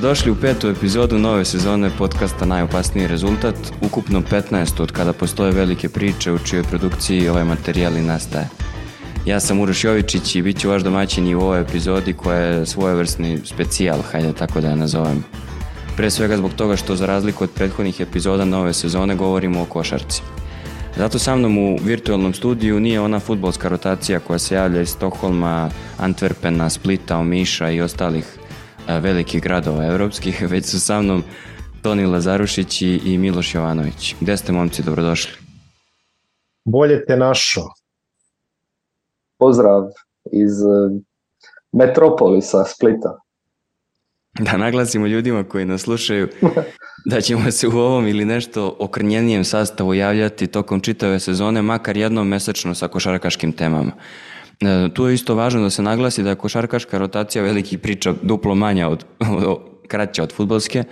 Dobrodošli u petu epizodu nove sezone podcasta Najopasniji rezultat, ukupno 15 od kada postoje velike priče u čijoj produkciji ovaj materijal i nastaje. Ja sam Uroš Jovičić i bit ću vaš domaćin i u ovoj epizodi koja je svojevrsni specijal, hajde tako da je nazovem. Pre svega zbog toga što za razliku od prethodnih epizoda nove sezone govorimo o košarci. Zato sa mnom u virtualnom studiju nije ona futbolska rotacija koja se javlja iz Stokholma, Antwerpena, Splita, Omiša i ostalih velikih gradova evropskih, već su sa mnom Toni Lazarušić i, i Miloš Jovanović. Gde ste momci, dobrodošli? Bolje te našo. Pozdrav iz e, Metropolisa Splita. Da naglasimo ljudima koji nas slušaju da ćemo se u ovom ili nešto okrnjenijem sastavu javljati tokom čitave sezone, makar jednom mesečno sa košarkaškim temama. E, tu je isto važno da se naglasi da je košarkaška rotacija velikih priča duplo manja od, od, kraća od futbolske,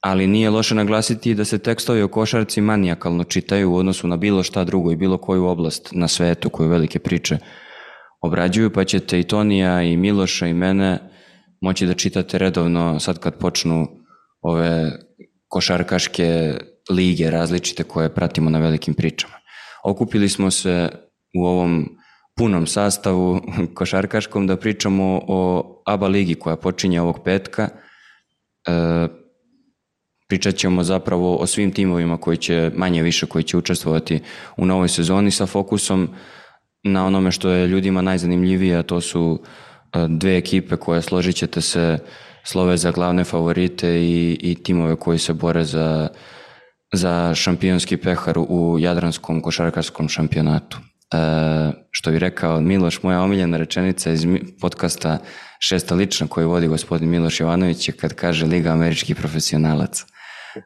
ali nije loše naglasiti da se tekstovi o košarci manijakalno čitaju u odnosu na bilo šta drugo i bilo koju oblast na svetu koju velike priče obrađuju, pa ćete i Tonija i Miloša i mene moći da čitate redovno sad kad počnu ove košarkaške lige različite koje pratimo na velikim pričama. Okupili smo se u ovom punom sastavu košarkaškom da pričamo o ABA ligi koja počinje ovog petka. E, pričat ćemo zapravo o svim timovima koji će, manje više, koji će učestvovati u novoj sezoni sa fokusom na onome što je ljudima najzanimljivije, a to su dve ekipe koje složit ćete se slove za glavne favorite i, i timove koji se bore za, za šampionski pehar u Jadranskom košarkarskom šampionatu. E, što bi rekao Miloš, moja omiljena rečenica iz podcasta Šesta lična koju vodi gospodin Miloš Jovanović je kad kaže Liga američkih profesionalaca.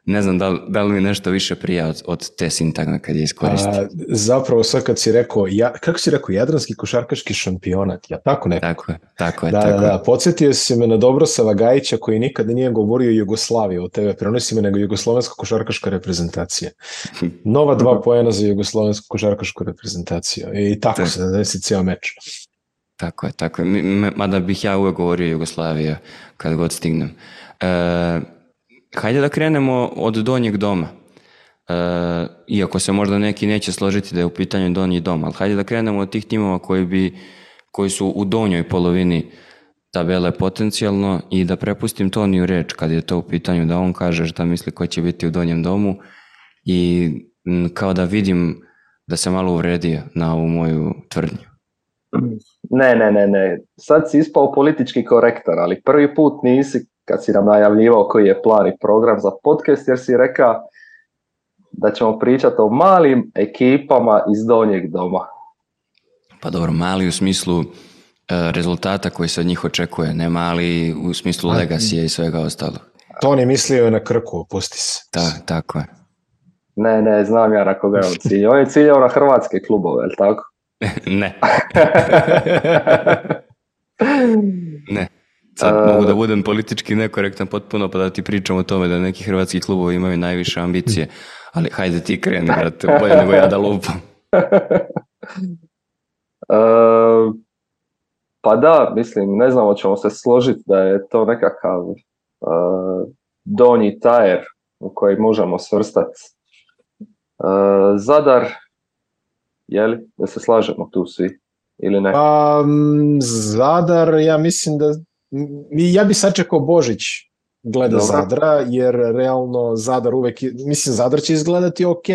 Ne znam da li, da li mi nešto više prija od, od te sintagme kad je iskoristi. A, zapravo sad kad si rekao, ja, kako si rekao, Jadranski košarkaški šampionat, ja tako ne? Tako je, tako je. Da, tako da, da, podsjetio si me na Dobrosava Gajića koji nikada nije govorio Jugoslaviju o TV prenosima, nego Jugoslovenska košarkaška reprezentacija. Nova dva pojena za Jugoslovensku košarkašku reprezentaciju i tako se desi cijel meč. Tako je, tako je. Mada bih ja uvek govorio Jugoslavija kad god stignem. E, Hajde da krenemo od donjeg doma. E, iako se možda neki neće složiti da je u pitanju donji dom, ali hajde da krenemo od tih timova koji, bi, koji su u donjoj polovini tabele potencijalno i da prepustim Toniju reč kad je to u pitanju da on kaže šta misli ko će biti u donjem domu i kao da vidim da se malo uvredio na ovu moju tvrdnju. Ne, ne, ne, ne. Sad si ispao politički korektor, ali prvi put nisi kad si nam najavljivao koji je plan i program za podcast, jer si rekao da ćemo pričati o malim ekipama iz donjeg doma. Pa dobro, mali u smislu e, rezultata koji se od njih očekuje, ne mali u smislu legacije i svega ostalog. Toni mislio na Krku, pusti se. Ta, tako je. Ne, ne, znam ja na koga je on ciljao. On je ciljao na hrvatske klubove, je tako? ne. ne. Sad uh, mogu da budem politički nekorektan potpuno pa da ti pričam o tome da neki hrvatski klubovi imaju najviše ambicije, ali hajde ti kreni, brate, bolje nego ja da lupam. uh, pa da, mislim, ne znam, ćemo se složiti da je to nekakav uh, donji tajer u koji možemo svrstati. Uh, Zadar, jeli, da se slažemo tu svi ili ne? Um, Zadar, ja mislim da ja bi sačekao Božić gleda Dobre. Zadra, jer realno Zadar uvek, mislim Zadar će izgledati ok.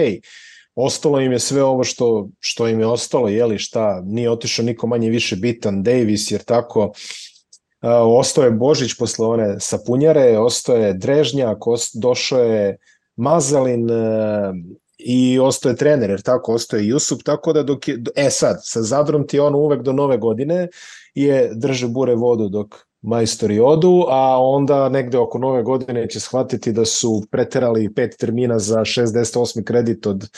Ostalo im je sve ovo što, što im je ostalo, jeli šta, nije otišao niko manje više bitan, Davis, jer tako, Uh, ostao je Božić posle one sapunjare, ostao je Drežnjak, ost, došao je Mazalin uh, i ostao je trener, jer tako, ostao je Jusup, tako da dok je, e sad, sa Zadrom ti ono uvek do nove godine je drže bure vodu dok majstori odu, a onda negde oko nove godine će shvatiti da su preterali pet termina za 68. kredit od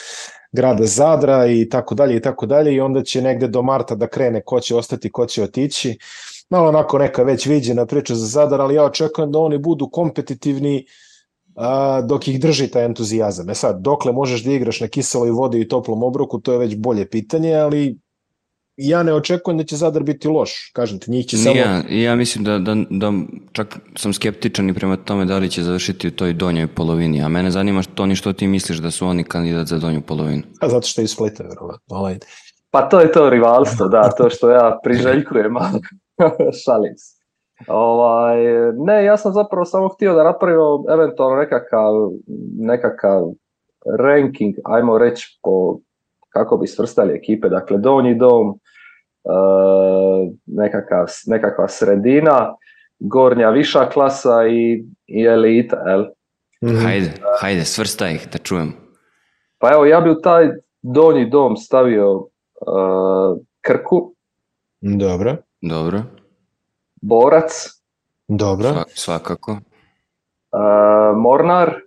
grada Zadra i tako dalje i tako dalje i onda će negde do marta da krene ko će ostati, ko će otići. Malo onako neka već viđena priča za Zadar, ali ja očekujem da oni budu kompetitivni a, dok ih drži taj entuzijazam. E sad, dokle možeš da igraš na kiseloj vodi i toplom obroku, to je već bolje pitanje, ali ja ne očekujem da će Zadar biti loš, kažem ti, njih će samo... Ja, ja mislim da, da, da čak sam skeptičan i prema tome da li će završiti u toj donjoj polovini, a mene zanima što ni što ti misliš da su oni kandidat za donju polovinu. A zato što je iz Splita, verovatno, ali... Pa to je to rivalstvo, da, to što ja priželjkujem, šalim se. Ovaj, ne, ja sam zapravo samo htio da napravimo eventualno nekakav, nekakav ranking, ajmo reći po kako bi svrstali ekipe, dakle donji dom, nekakav, nekakva sredina, gornja viša klasa i, i elita, jel? Mm-hmm. Hajde, hajde, svrstaj ih da čujem. Pa evo, ja bi u taj donji dom stavio uh, Krku. Dobro. Dobro. Borac. Dobro. Sva, svakako. Uh, Mornar.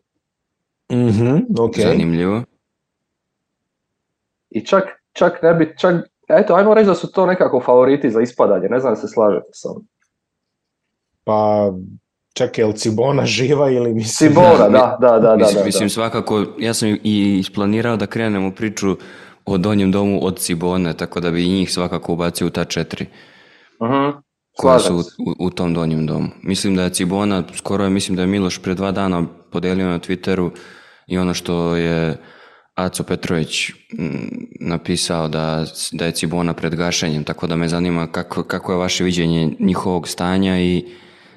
Mhm, ok. Zanimljivo. I čak, čak ne bi, čak, eto, ajmo reći da su to nekako favoriti za ispadanje, ne znam da se slažete sa. Pa, čekaj, je li Cibona živa ili mislim... Cibona, da, da, da. Mislim, da, mislim svakako, ja sam i isplanirao da krenem u priču o donjem domu od Cibone, tako da bi i njih svakako ubacio u ta četiri. Uh-huh. Koja su u, u, tom donjem domu. Mislim da je Cibona, skoro je, mislim da je Miloš pre dva dana podelio na Twitteru i ono što je Aco Petrović napisao da, da je Cibona pred gašenjem, tako da me zanima kako, kako je vaše viđenje njihovog stanja i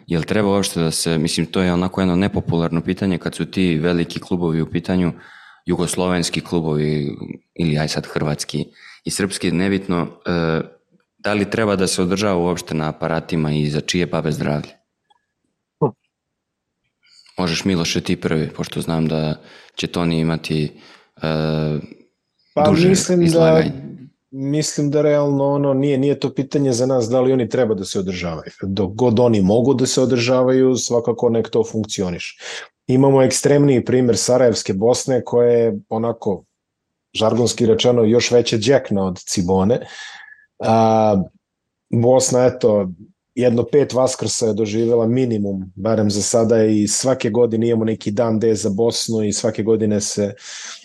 jel treba uopšte da se, mislim to je onako jedno nepopularno pitanje kad su ti veliki klubovi u pitanju, jugoslovenski klubovi ili aj sad hrvatski i srpski, nebitno, e, da li treba da se održava uopšte na aparatima i za čije babe zdravlje? Možeš Miloše ti prvi, pošto znam da će Toni imati pa duže mislim izlaganje. da mislim da realno ono nije nije to pitanje za nas da li oni treba da se održavaju. Dok god oni mogu da se održavaju, svakako nek to funkcioniš. Imamo ekstremniji primer Sarajevske Bosne koje je onako žargonski rečeno još veće džekna od Cibone. A, Bosna, eto, jedno pet Vaskrsa je doživjela minimum, barem za sada i svake godine imamo neki dan D za Bosnu i svake godine se uh,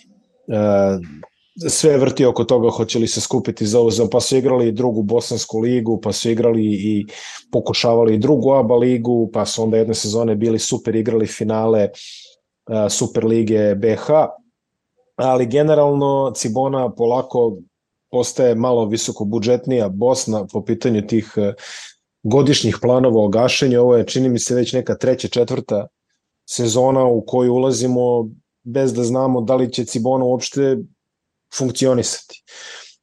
sve vrti oko toga hoće li se skupiti za ovo, pa su igrali drugu bosansku ligu, pa su igrali i pokušavali i drugu ABA ligu, pa su onda jedne sezone bili super, igrali finale uh, Super lige BH, ali generalno Cibona polako postaje malo visoko budžetnija Bosna po pitanju tih uh, godišnjih planova o gašenju. Ovo je, čini mi se, već neka treća, četvrta sezona u koju ulazimo bez da znamo da li će Cibona uopšte funkcionisati.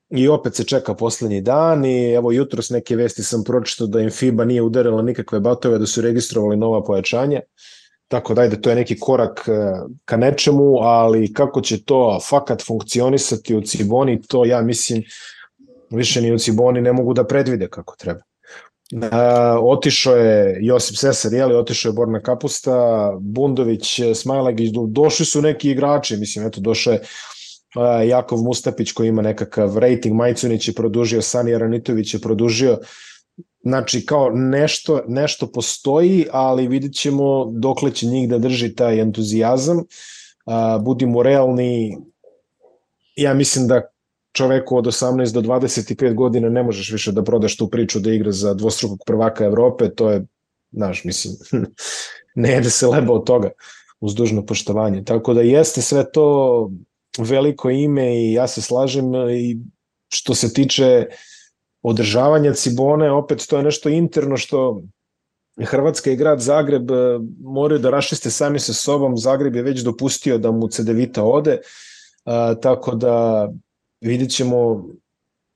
I opet se čeka poslednji dan i evo jutros neke vesti sam pročitao da im FIBA nije udarila nikakve batove, da su registrovali nova pojačanja. Tako da ajde, to je neki korak e, ka nečemu, ali kako će to fakat funkcionisati u Ciboni, to ja mislim više ni u Ciboni ne mogu da predvide kako treba. Uh, otišao je Josip Sesar, jeli, otišao je Borna Kapusta, Bundović, Smajlagić, došli su neki igrači, mislim, eto, došao je uh, Jakov Mustapić koji ima nekakav rating, Majcunić je produžio, Sani Aranitović je produžio, znači kao nešto, nešto postoji, ali vidit ćemo dokle će njih da drži taj entuzijazam, uh, budimo realni, ja mislim da čoveku od 18 do 25 godina ne možeš više da prodaš tu priču da igra za dvostrukog prvaka Evrope, to je, znaš, mislim, ne jede se leba od toga uz dužno poštovanje. Tako da jeste sve to veliko ime i ja se slažem i što se tiče održavanja Cibone, opet to je nešto interno što Hrvatska i grad Zagreb e, moraju da rašiste sami sa sobom. Zagreb je već dopustio da mu Cedevita ode, a, tako da vidjet ćemo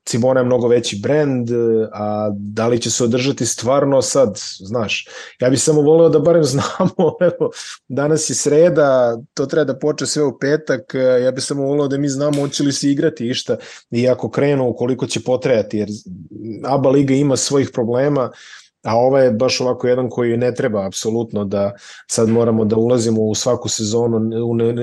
Cibona je mnogo veći brend, a da li će se održati stvarno sad, znaš, ja bih samo voleo da barem znamo, evo, danas je sreda, to treba da poče sve u petak, ja bih samo voleo da mi znamo hoće li se igrati išta i ako krenu, koliko će potrajati, jer ABA Liga ima svojih problema, a ovo je baš ovako jedan koji ne treba apsolutno da sad moramo da ulazimo u svaku sezonu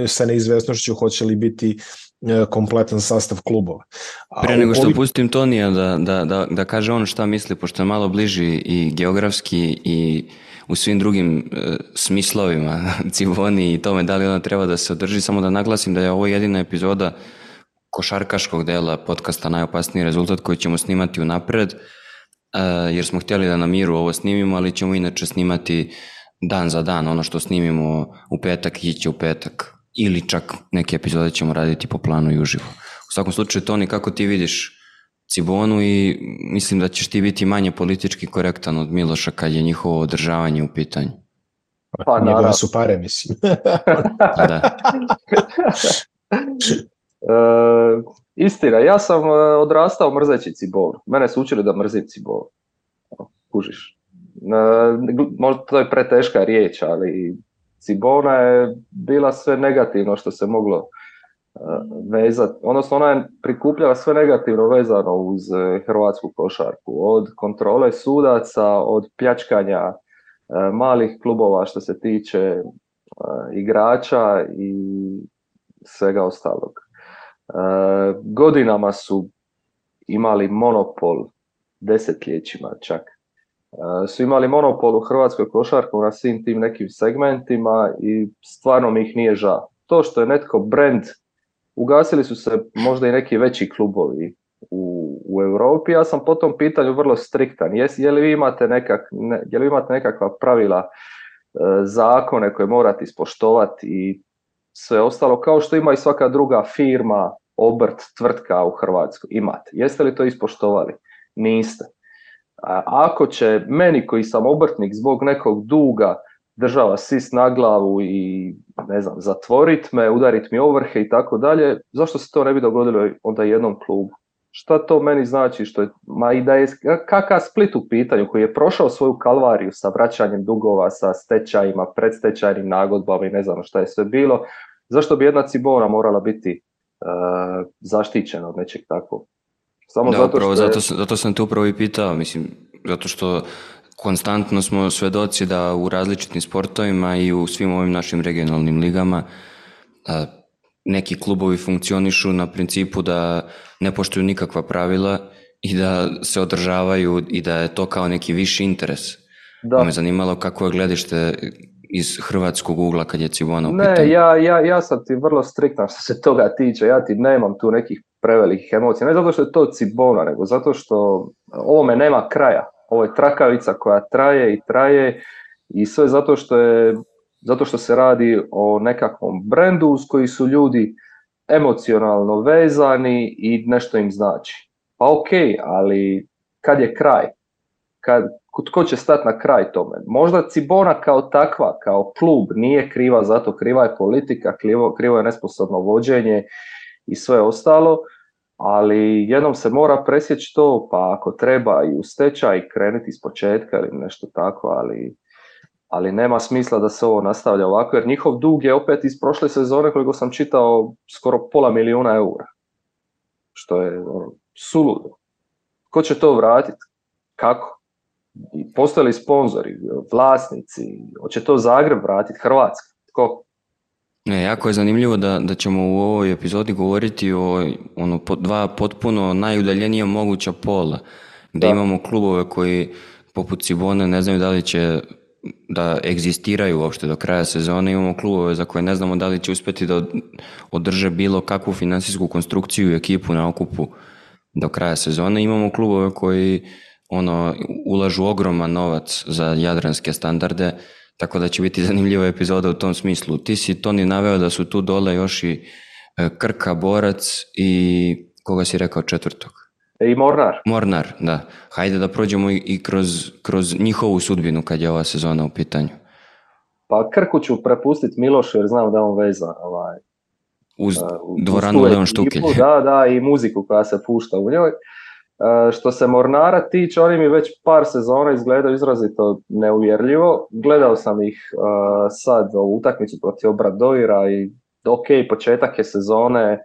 sa neizvesnošću hoće li biti E, kompletan sastav klubova. A Pre nego što pustim Tonija da, da, da, da kaže ono šta misli, pošto je malo bliži i geografski i u svim drugim e, smislovima Civoni i tome da li ona treba da se održi, samo da naglasim da je ovo jedina epizoda košarkaškog dela podcasta Najopasniji rezultat koji ćemo snimati unapred, uh, jer smo htjeli da na miru ovo snimimo, ali ćemo inače snimati dan za dan, ono što snimimo u petak iće u petak ili čak neke epizode ćemo raditi po planu i uživo. U svakom slučaju, Toni, kako ti vidiš Cibonu i mislim da ćeš ti biti manje politički korektan od Miloša kad je njihovo održavanje u pitanju. Pa, Njegove su pare, mislim. da. e, istina, ja sam e, odrastao mrzeći Cibonu. Mene su učili da mrzim Cibonu. Kužiš. E, možda to je preteška riječ, ali Cibona je bila sve negativno što se moglo vezati, odnosno ona je prikupljala sve negativno vezano uz e, hrvatsku košarku, od kontrole sudaca, od pljačkanja e, malih klubova što se tiče e, igrača i svega ostalog. Godinama su imali monopol, desetljećima čak, su imali monopol u hrvatskoj košarku na svim tim nekim segmentima i stvarno mi ih nije žao. To što je netko brand ugasili su se možda i neki veći klubovi u, u Europi. Ja sam po tom pitanju vrlo striktan. Je, je li vi imate, nekak, ne, je li imate nekakva pravila, e, zakone koje morate ispoštovati i sve ostalo, kao što ima i svaka druga firma, obrt, tvrtka u Hrvatskoj. Imate. Jeste li to ispoštovali? Niste. Ako će meni koji sam obrtnik zbog nekog duga država sis na glavu i ne znam, zatvorit me, udarit mi ovrhe i tako dalje, zašto se to ne bi dogodilo onda jednom klubu? Šta to meni znači što je, ma i da je kakav Split u pitanju koji je prošao svoju kalvariju sa vraćanjem dugova, sa stečajima, predstečajnim nagodbama i ne znam šta je sve bilo, zašto bi jedna cibona morala biti uh, zaštićena od nečeg takvog? Samo da, zato, što je... zato, zato sam te upravo i pitao, mislim, zato što konstantno smo svedoci da u različitim sportovima i u svim ovim našim regionalnim ligama neki klubovi funkcionišu na principu da ne poštuju nikakva pravila i da se održavaju i da je to kao neki viši interes. Da. Pa me zanimalo kako je gledište iz hrvatskog ugla kad je Cibona u Ne, ja, ja, ja sam ti vrlo striktan što se toga tiče. Ja ti nemam tu nekih prevelikih emocija. Ne zato što je to Cibona, nego zato što ovome nema kraja ovo je trakavica koja traje i traje i sve zato što je zato što se radi o nekakvom brendu uz koji su ljudi emocionalno vezani i nešto im znači. Pa ok, ali kad je kraj? Kad, tko će stati na kraj tome? Možda Cibona kao takva, kao klub nije kriva zato, kriva je politika, krivo, krivo je nesposobno vođenje i sve ostalo, ali jednom se mora presjeći to, pa ako treba i u stečaj krenuti iz početka ili nešto tako, ali, ali nema smisla da se ovo nastavlja ovako, jer njihov dug je opet iz prošle sezone koliko sam čitao skoro pola milijuna eura, što je ono, suludo. Ko će to vratiti? Kako? Postoje li sponzori, vlasnici? Hoće to Zagreb vratiti? Hrvatska? Tko? Ne, jako je zanimljivo da, da ćemo u ovoj epizodi govoriti o ono, po, dva potpuno najudaljenija moguća pola, gdje imamo klubove koji poput Cibone ne znaju da li će da egzistiraju uopšte do kraja sezone, imamo klubove za koje ne znamo da li će uspjeti da održe bilo kakvu finansijsku konstrukciju i ekipu na okupu do kraja sezone, imamo klubove koji ono ulažu ogroman novac za jadranske standarde, tako da će biti zanimljiva epizoda u tom smislu. Ti si Toni naveo da su tu dole još i e, Krka, Borac i koga si rekao četvrtog? E, I Mornar. Mornar, da. Hajde da prođemo i kroz, kroz njihovu sudbinu kad je ova sezona u pitanju. Pa Krku ću prepustiti Milošu jer znam da on veza ovaj, uz uh, dvoranu Leon Štukelj. Da, da, i muziku koja se pušta u njoj. E, što se Mornara tiče, oni mi već par sezona izgledaju izrazito neuvjerljivo. Gledao sam ih uh, sad ovu utakmicu protiv Obradoira i ok, početak je sezone,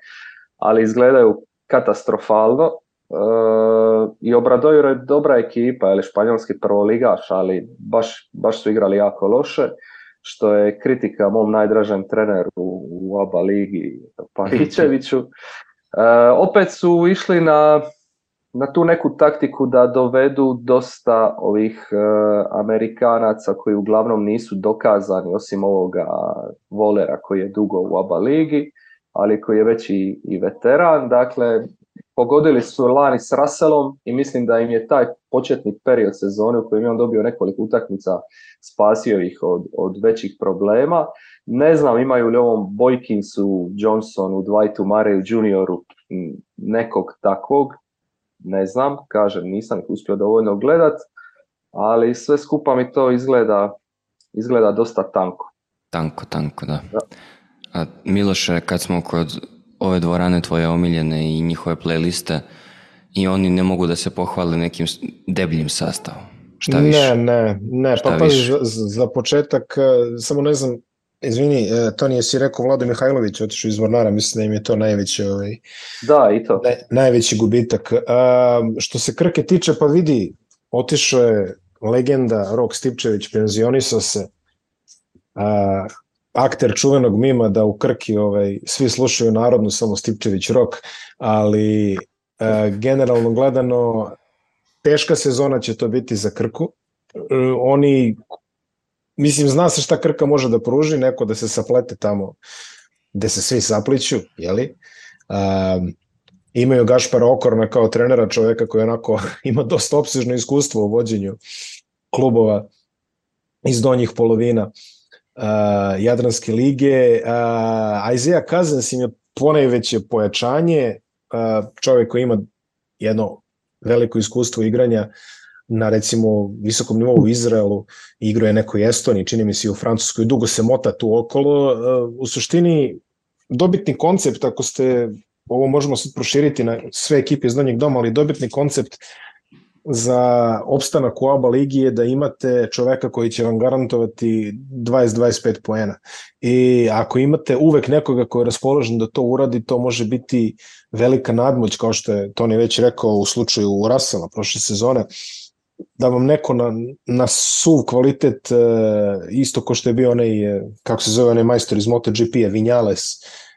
ali izgledaju katastrofalno. Uh, I Obradoiro je dobra ekipa, ili španjolski prvoligaš, ali baš, baš su igrali jako loše što je kritika mom najdražem treneru u ABA ligi Pavićeviću. Uh, opet su išli na na tu neku taktiku da dovedu dosta ovih e, Amerikanaca koji uglavnom nisu dokazani osim ovoga Volera koji je dugo u oba ligi ali koji je već i, i veteran. Dakle, pogodili su lani s Russellom i mislim da im je taj početni period sezone u kojem je on dobio nekoliko utakmica spasio ih od, od većih problema. Ne znam imaju li ovom Boykinsu, Johnsonu, Dwightu Mareju junioru nekog takvog, ne znam, kažem, nisam ih uspio dovoljno gledat, ali sve skupa mi to izgleda, izgleda dosta tanko. Tanko, tanko, da. da. A Miloše, kad smo kod ove dvorane tvoje omiljene i njihove playliste i oni ne mogu da se pohvale nekim debljim sastavom. Šta više? Ne, ne, ne, pa pa za, za početak, e, samo ne znam, izvini, e, to nije si rekao Vlado Mihajlović, otišao iz Vornara, mislim da im je to najveći, ovaj, da, i to. Naj, najveći gubitak. A, što se Krke tiče, pa vidi, otišao je legenda Rok Stipčević, penzionisao se, a, akter čuvenog mima da u Krki ovaj, svi slušaju narodnu samo Stipčević rok, ali e, generalno gledano teška sezona će to biti za Krku. E, oni, mislim, zna se šta Krka može da pruži, neko da se saplete tamo gde se svi sapliću, jeli? E, imaju Gašpara Okorna kao trenera, čoveka koji onako ima dosta opsežno iskustvo u vođenju klubova iz donjih polovina uh, Jadranske lige. Uh, Isaiah Cousins im je ponajveće pojačanje, uh, čovjek koji ima jedno veliko iskustvo igranja na recimo visokom nivou u Izraelu, igrao je nekoj Estoniji, čini mi se i u Francuskoj, dugo se mota tu okolo. Uh, u suštini dobitni koncept, ako ste, ovo možemo sad proširiti na sve ekipe iz Donjeg doma, ali dobitni koncept za opstanak u ABA ligi je da imate čoveka koji će vam garantovati 20-25 poena. I ako imate uvek nekoga koji je raspoložen da to uradi, to može biti velika nadmoć, kao što je Toni već rekao u slučaju Rasela prošle sezone, da vam neko na, na suv kvalitet, e, isto ko što je bio onaj, e, kako se zove onaj majstor iz MotoGP-a, Vinales,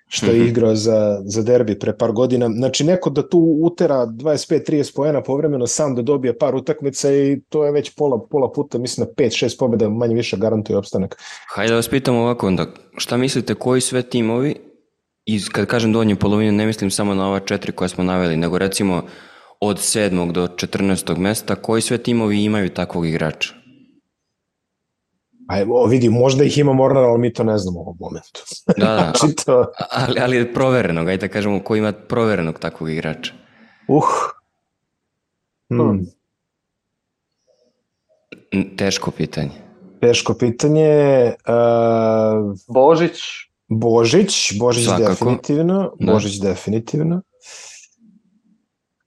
što je mhm. igrao za, za derbi pre par godina. Znači, neko da tu utera 25-30 poena povremeno sam da dobije par utakmica i to je već pola, pola puta, mislim na 5-6 pobjeda manje više garantuje opstanak. Hajde da vas pitam ovako onda, šta mislite koji sve timovi, i kad kažem donje polovine, ne mislim samo na ova četiri koja smo naveli, nego recimo od 7. do 14. mesta, koji sve timovi imaju takvog igrača? A evo, vidi, možda ih ima Mornar, ali mi to ne znamo u ovom momentu. Da, da. znači to... ali, ali je provereno, ajde da kažemo, ko ima proverenog takvog igrača? Uh. Hmm. Teško pitanje. Teško pitanje. Uh, Božić. Božić, Božić Svakako. definitivno. Da. Božić definitivno.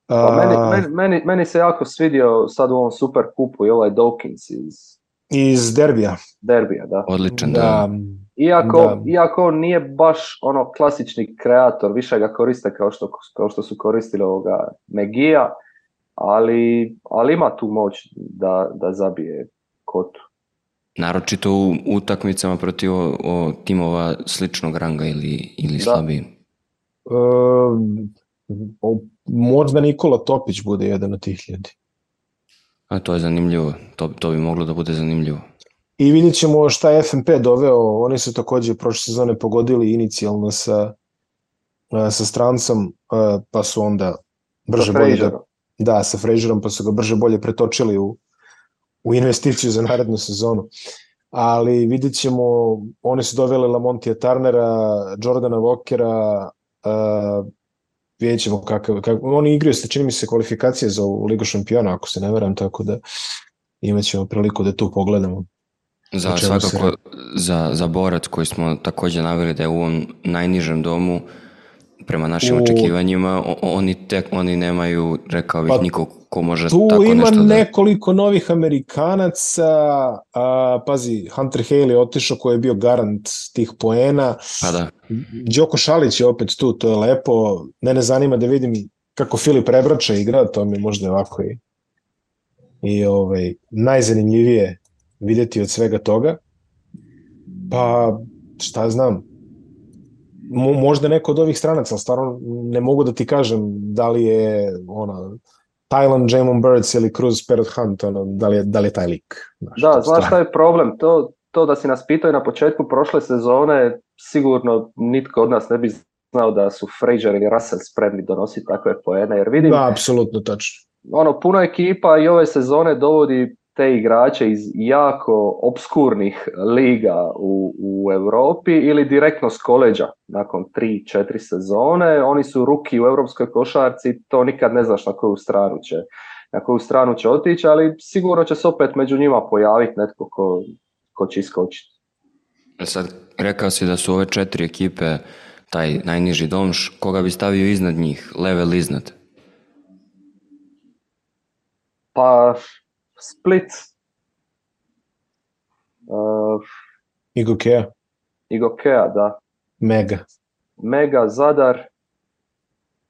Pa meni, meni, meni, meni se jako svidio sad u ovom super kupu i ovaj Dawkins iz Iz derbija. Derbija, da. Odličan, da. da. Iako, da. iako nije baš ono klasični kreator, više ga koriste kao što, kao što su koristili ovoga Megija, ali, ali ima tu moć da, da zabije kotu. Naročito u utakmicama protiv o, o timova sličnog ranga ili, ili da. slabiji. E, možda Nikola Topić bude jedan od tih ljudi. A to je zanimljivo, to, to bi moglo da bude zanimljivo. I vidjet ćemo šta je FNP doveo, oni su takođe prošle sezone pogodili inicijalno sa, sa strancom, pa su onda brže bolje da, da, sa Frazerom, pa su ga brže bolje pretočili u, u investiciju za narednu sezonu. Ali vidjet ćemo, oni su doveli Lamontija Tarnera, Jordana Walkera, vidjet ćemo kakav, kakav, oni igraju ste, čini mi se, kvalifikacije za Ligu šampiona, ako se ne veram, tako da imat ćemo priliku da tu pogledamo. Za svakako, se... za, za borac koji smo takođe naveli da je u ovom najnižem domu, prema našim u... očekivanjima, oni, tek, oni nemaju, rekao bih, pa, nikog ko može tako nešto da... Tu ima nekoliko novih Amerikanaca, a, pazi, Hunter Haley je otišao koji je bio garant tih poena. Pa da. Đoko Šalić je opet tu, to je lepo. Mene zanima da vidim kako Filip Rebrača igra, to mi možda ovako i, i ovaj, najzanimljivije videti od svega toga. Pa, šta znam, možda neko od ovih stranaca, ali stvarno ne mogu da ti kažem da li je ona Thailand, Jamon Birds ili Cruz Parrot Hunt, ono, da, li je, da li je taj lik. Znaš, da, znaš šta je problem? To, to da si nas pitao na početku prošle sezone, sigurno nitko od nas ne bi znao da su Frazier ili Russell spremni donositi takve poene, jer vidim... Da, apsolutno tačno. Ono, puno ekipa i ove sezone dovodi te igrače iz jako obskurnih liga u, u Europi ili direktno s koleđa nakon 3-4 sezone. Oni su ruki u europskoj košarci, to nikad ne znaš na koju stranu će, na koju stranu će otići, ali sigurno će se opet među njima pojaviti netko ko, ko će iskočiti. E sad, rekao si da su ove četiri ekipe taj najniži dom, koga bi stavio iznad njih, level iznad? Pa Split. Uh, Igokea. Igokea, da. Mega. Mega, Zadar,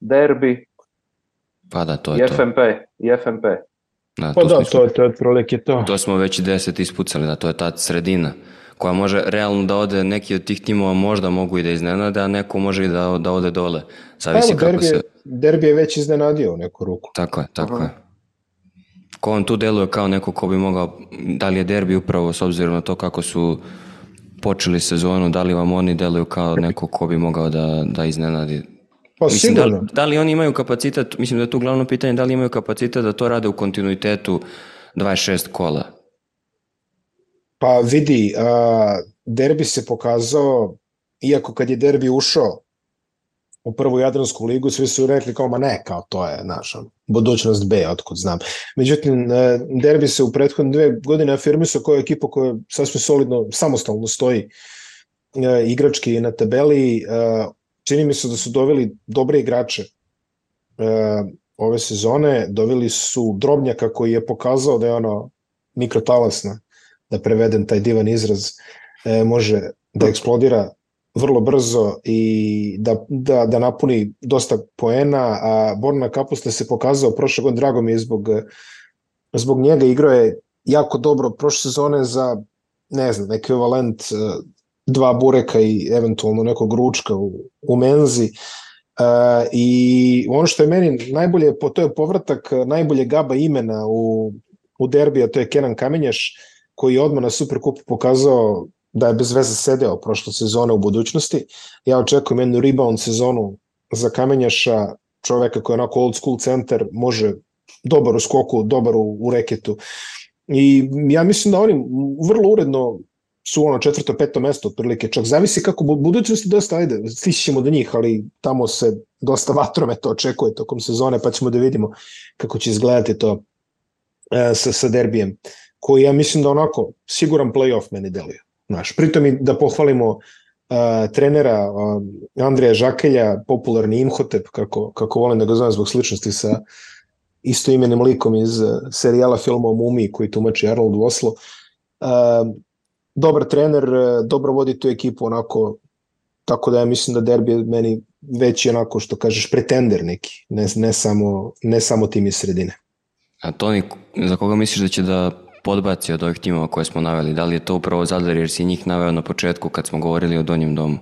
Derbi. Pa da, to je i FMP, to. I FMP. Da, pa to da, to, to je otprilike to. To smo već deset ispucali, da, to je ta sredina koja može realno da ode, neki od tih timova možda mogu i da iznenade, a neko može i da, da ode dole. Zavisi Evo, kako derbi, se... derbi je već iznenadio u neku ruku. Tako je, tako Aha. je. Ko on tu deluje kao neko ko bi mogao, da li je derbi upravo s obzirom na to kako su počeli sezonu, da li vam oni deluju kao neko ko bi mogao da, da iznenadi pa mislim, da, li, da li oni imaju kapacitet, mislim da je tu glavno pitanje, da li imaju kapacitet da to rade u kontinuitetu 26 kola? Pa vidi, a, derbi se pokazao, iako kad je derbi ušao u prvu Jadransku ligu, svi su rekli kao, ma ne, kao to je naša budućnost B, otkud znam. Međutim, e, derbi se u prethodne dve godine afirmisao kao ekipa koja sasvim solidno, samostalno stoji e, igrački na tabeli. E, čini mi se da su doveli dobre igrače ove sezone, doveli su Drobnjaka koji je pokazao da je ono mikrotalasna da prevedem taj divan izraz, može da eksplodira vrlo brzo i da, da, da napuni dosta poena, a Borna Kapuste se pokazao prošle godine, drago mi je zbog, zbog njega, igrao je jako dobro prošle sezone za, ne znam, ekvivalent e, dva bureka i eventualno nekog ručka u, u menzi. Uh, I ono što je meni najbolje, to je povratak najbolje gaba imena u, u derbija, to je Kenan Kamenjaš, koji je odmah na Superkupu pokazao da je bez veze sedeo prošle sezone u budućnosti. Ja očekujem jednu rebound sezonu za Kamenjaša, čoveka koji je onako old school centar, može dobar u skoku, dobar u, u reketu. I ja mislim da oni vrlo uredno su ono četvrto, peto mesto otprilike, čak zavisi kako budućnosti dosta, ajde, stići ćemo do njih, ali tamo se dosta vatrometa očekuje tokom sezone, pa ćemo da vidimo kako će izgledati to e, sa, sa derbijem koji ja mislim da onako siguran playoff meni deluje. Znaš, pritom i da pohvalimo uh, trenera uh, Andreja Žakelja, popularni Imhotep, kako, kako volim da ga zovem zbog sličnosti sa istoimenim likom iz uh, serijala filma o koji tumači Arnold Voslo. Uh, dobar trener, uh, dobro vodi tu ekipu onako tako da ja mislim da derbi je meni veći onako što kažeš pretender neki, ne, ne, samo, ne samo tim iz sredine. A Toni, za koga misliš da će da podbaci od ovih timova koje smo naveli? Da li je to upravo Zadar jer si njih naveo na početku kad smo govorili o donjem domu?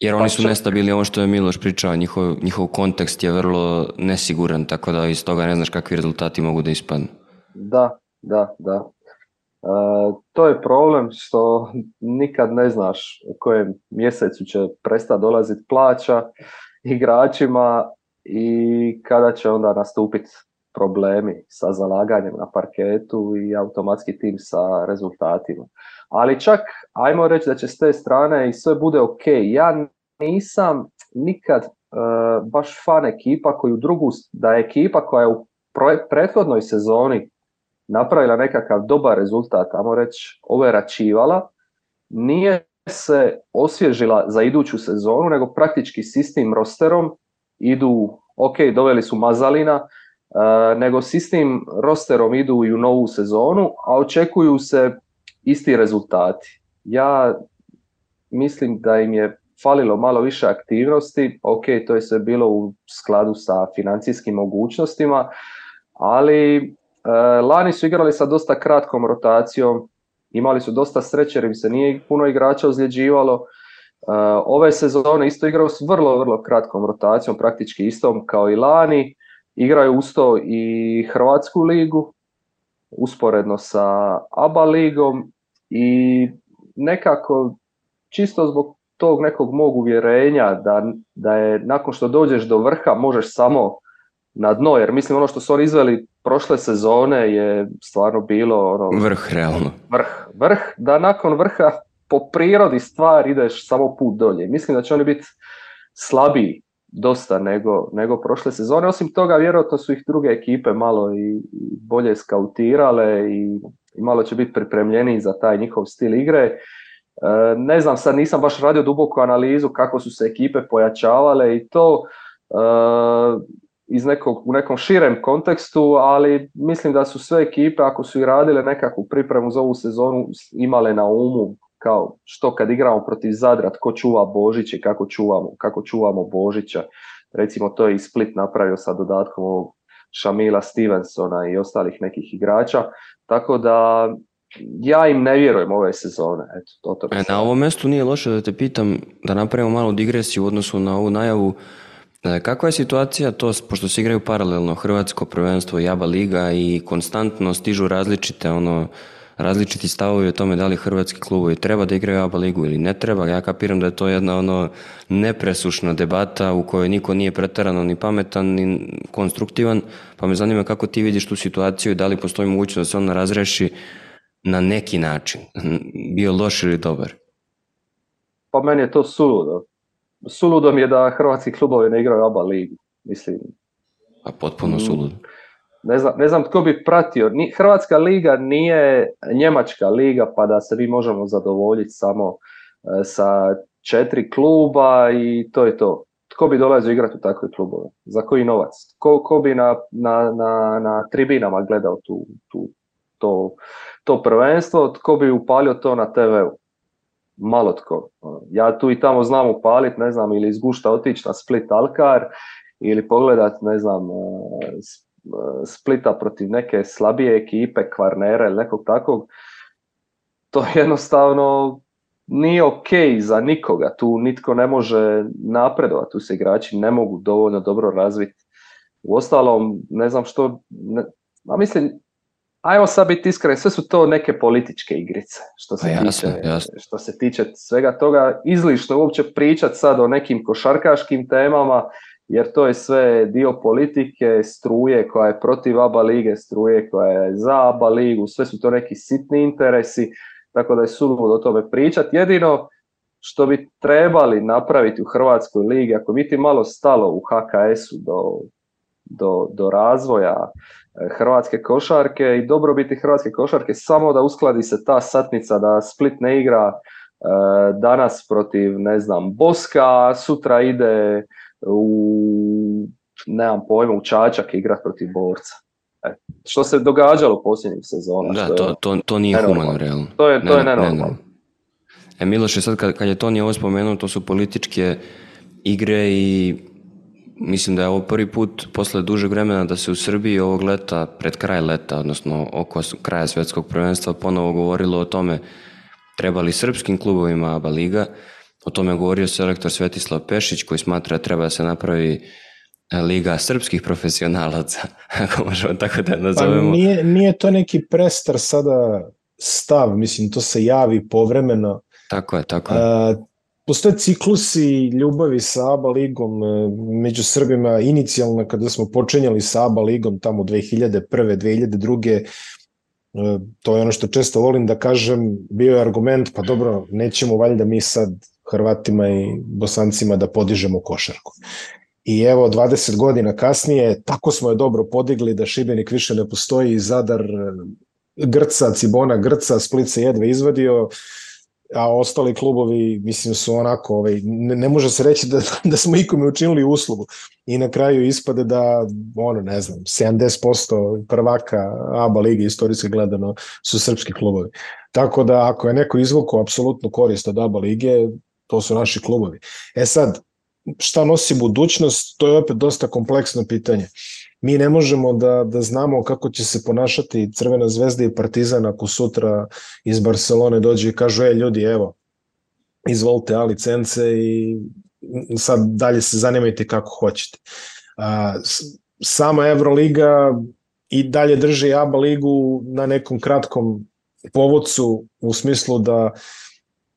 Jer oni su nestabili, ovo što je Miloš pričao, njihov, njihov kontekst je vrlo nesiguran, tako da iz toga ne znaš kakvi rezultati mogu da ispadnu. Da, da, da. E, to je problem što nikad ne znaš u kojem mjesecu će prestati dolaziti plaća igračima i kada će onda nastupiti problemi sa zalaganjem na parketu i automatski tim sa rezultatima. Ali čak, ajmo reći da će s te strane i sve bude ok. Ja nisam nikad uh, baš fan ekipa koju drugu, da je ekipa koja je u prethodnoj sezoni napravila nekakav dobar rezultat, ajmo reći, overačivala, nije se osvježila za iduću sezonu, nego praktički s istim rosterom idu, ok, doveli su Mazalina, E, nego s istim rosterom idu i u novu sezonu, a očekuju se isti rezultati. Ja mislim da im je falilo malo više aktivnosti, ok, to je sve bilo u skladu sa financijskim mogućnostima, ali e, lani su igrali sa dosta kratkom rotacijom, imali su dosta sreće jer im se nije puno igrača ozljeđivalo, e, ove sezone isto igrao s vrlo, vrlo kratkom rotacijom, praktički istom kao i lani, Igraju usto i Hrvatsku ligu, usporedno sa ABA ligom i nekako čisto zbog tog nekog mog uvjerenja da, da je nakon što dođeš do vrha možeš samo na dno, jer mislim ono što su oni izveli prošle sezone je stvarno bilo ono, vrh realno. Vrh, vrh, da nakon vrha po prirodi stvar ideš samo put dolje. Mislim da će oni biti slabiji dosta nego, nego prošle sezone. Osim toga, vjerojatno su ih druge ekipe malo i, bolje skautirale i, i malo će biti pripremljeni za taj njihov stil igre. E, ne znam, sad nisam baš radio duboku analizu kako su se ekipe pojačavale i to e, iz nekog, u nekom širem kontekstu, ali mislim da su sve ekipe, ako su i radile nekakvu pripremu za ovu sezonu, imale na umu kao što kad igramo protiv Zadra, tko čuva Božić i kako čuvamo, kako čuvamo Božića. Recimo to je i Split napravio sa dodatkom ovog Šamila Stevensona i ostalih nekih igrača. Tako da ja im ne vjerujem ove sezone. Eto, to, to e, na ovom mjestu nije loše da te pitam da napravimo malu digresiju u odnosu na ovu najavu. E, kakva je situacija to, pošto se igraju paralelno Hrvatsko prvenstvo i Aba Liga i konstantno stižu različite ono, različiti stavovi o tome da li hrvatski klubovi treba da igraju ABA ligu ili ne treba. Ja kapiram da je to jedna ono nepresušna debata u kojoj niko nije pretarano ni pametan ni konstruktivan, pa me zanima kako ti vidiš tu situaciju i da li postoji mogućnost da se ona razreši na neki način, bio loš ili dobar. Pa meni je to suludo. Suludo mi je da hrvatski klubovi ne igraju ABA ligu. Mislim, a potpuno mm. suludo ne znam, ne znam tko bi pratio. Ni, Hrvatska liga nije Njemačka liga pa da se mi možemo zadovoljiti samo e, sa četiri kluba i to je to. Tko bi dolazio igrati u takve klubove? Za koji novac? Ko, ko bi na, na, na, na tribinama gledao tu, tu, to, to prvenstvo? Tko bi upalio to na TV-u? Malo tko. Ja tu i tamo znam upaliti, ne znam, ili iz Gušta otići na Split Alkar ili pogledat, ne znam, e, Splita protiv neke slabije ekipe, Kvarnera ili nekog takvog, to jednostavno nije ok za nikoga. Tu nitko ne može napredovati, tu se igrači ne mogu dovoljno dobro razviti. U ostalom, ne znam što, ne, a mislim, ajmo sad biti iskreni, sve su to neke političke igrice, što se, pa jasno, tiče, jasno. što se tiče svega toga. Izlišno uopće pričati sad o nekim košarkaškim temama, jer to je sve dio politike, struje koja je protiv ABA lige, struje koja je za ABA ligu, sve su to neki sitni interesi, tako da je suludo o tome pričati. Jedino što bi trebali napraviti u Hrvatskoj ligi, ako biti malo stalo u HKS-u do, do, do razvoja e, hrvatske košarke i dobro biti hrvatske košarke, samo da uskladi se ta satnica da Split ne igra e, danas protiv, ne znam, Boska, sutra ide u, nemam pojma, u Čačak igrati protiv borca. E, što se događalo u posljednjih sezona. Da, to, to, to nije humano, realno. To je, to je nenormalno. E, Miloše, sad kad, kad je Toni ovo spomenuo, to su političke igre i mislim da je ovo prvi put posle dužeg vremena da se u Srbiji ovog leta, pred kraj leta, odnosno oko kraja svjetskog prvenstva, ponovo govorilo o tome treba li srpskim klubovima ABA Liga O tome je govorio selektor Svetislav Pešić koji smatra da treba da se napravi e, Liga srpskih profesionalaca, ako možemo tako da nazovemo. Pa nije, nije to neki prestar sada stav, mislim, to se javi povremeno. Tako je, tako je. A, postoje ciklusi ljubavi sa ABA ligom e, među Srbima inicijalno kada smo počinjali sa ABA ligom tamo 2001. 2002. To je ono što često volim da kažem, bio je argument, pa dobro, nećemo valjda mi sad Hrvatima i Bosancima da podižemo košarku. I evo 20 godina kasnije tako smo je dobro podigli da Šibenik više ne postoji, Zadar Grca, Cibona Grca, Split se jedve izvadio, a ostali klubovi mislim su onako ovaj, ne, ne može se reći da, da smo ikome učinili uslugu i na kraju ispade da ono ne znam 70% prvaka ABA lige istorijski gledano su srpski klubovi tako da ako je neko izvukao apsolutnu korist od ABA lige to su naši klubovi. E sad, šta nosi budućnost, to je opet dosta kompleksno pitanje. Mi ne možemo da, da znamo kako će se ponašati Crvena zvezda i Partizan ako sutra iz Barcelone dođe i kažu, e ljudi, evo, izvolite A licence i sad dalje se zanimajte kako hoćete. A, sama Euroliga i dalje drži ABA ligu na nekom kratkom povodcu u smislu da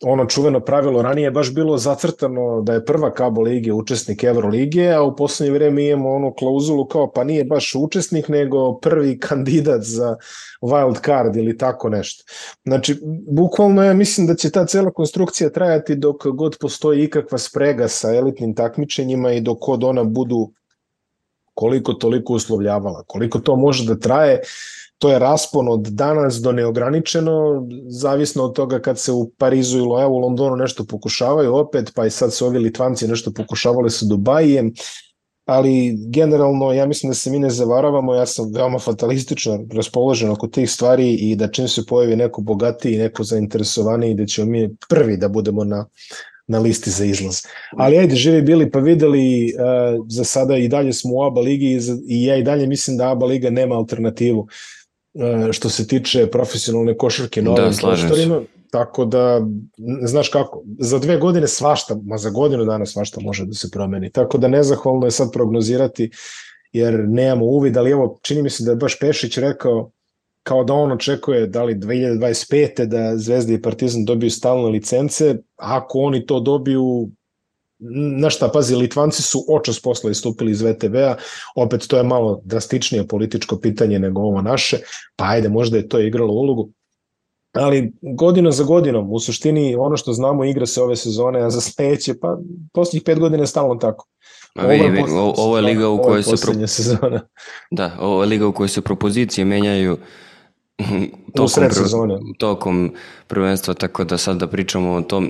ono čuveno pravilo ranije je baš bilo zacrtano da je prva Kabo lige učesnik Evrolige, a u poslednje vreme imamo onu klauzulu kao pa nije baš učesnik, nego prvi kandidat za wild card ili tako nešto. Znači, bukvalno ja mislim da će ta cela konstrukcija trajati dok god postoji ikakva sprega sa elitnim takmičenjima i dok god ona budu koliko toliko uslovljavala. Koliko to može da traje, to je raspon od danas do neograničeno, zavisno od toga kad se u Parizu ili evo u Londonu nešto pokušavaju opet, pa i sad su ovi Litvanci nešto pokušavali sa Dubajijem, ali generalno ja mislim da se mi ne zavaravamo, ja sam veoma fatalistično raspoložen oko tih stvari i da čim se pojavi neko bogatiji, neko zainteresovaniji, da ćemo mi prvi da budemo na na listi za izlaz. Ali ajde, živi bili pa videli, uh, za sada i dalje smo u ABA ligi i, i ja i dalje mislim da ABA liga nema alternativu što se tiče profesionalne košarke na da, ovim prostorima. Tako da, znaš kako, za dve godine svašta, ma za godinu dana svašta može da se promeni. Tako da nezahvalno je sad prognozirati, jer nemamo uvid, ali evo, čini mi se da je baš Pešić rekao kao da on očekuje da li 2025. da Zvezda i Partizan dobiju stalne licence, ako oni to dobiju, na šta, pazi, Litvanci su očas posla istupili iz VTV-a, opet to je malo drastičnije političko pitanje nego ovo naše, pa ajde, možda je to igralo ulogu, ali godina za godinom, u suštini ono što znamo igra se ove sezone, a za sledeće, pa posljednjih pet godina je stalno tako. Ma vi, vi, ovo je liga u kojoj se pro... sezona. Da, ovo je liga u kojoj se propozicije menjaju tokom, sezone. tokom prvenstva, tako da sad da pričamo o tom,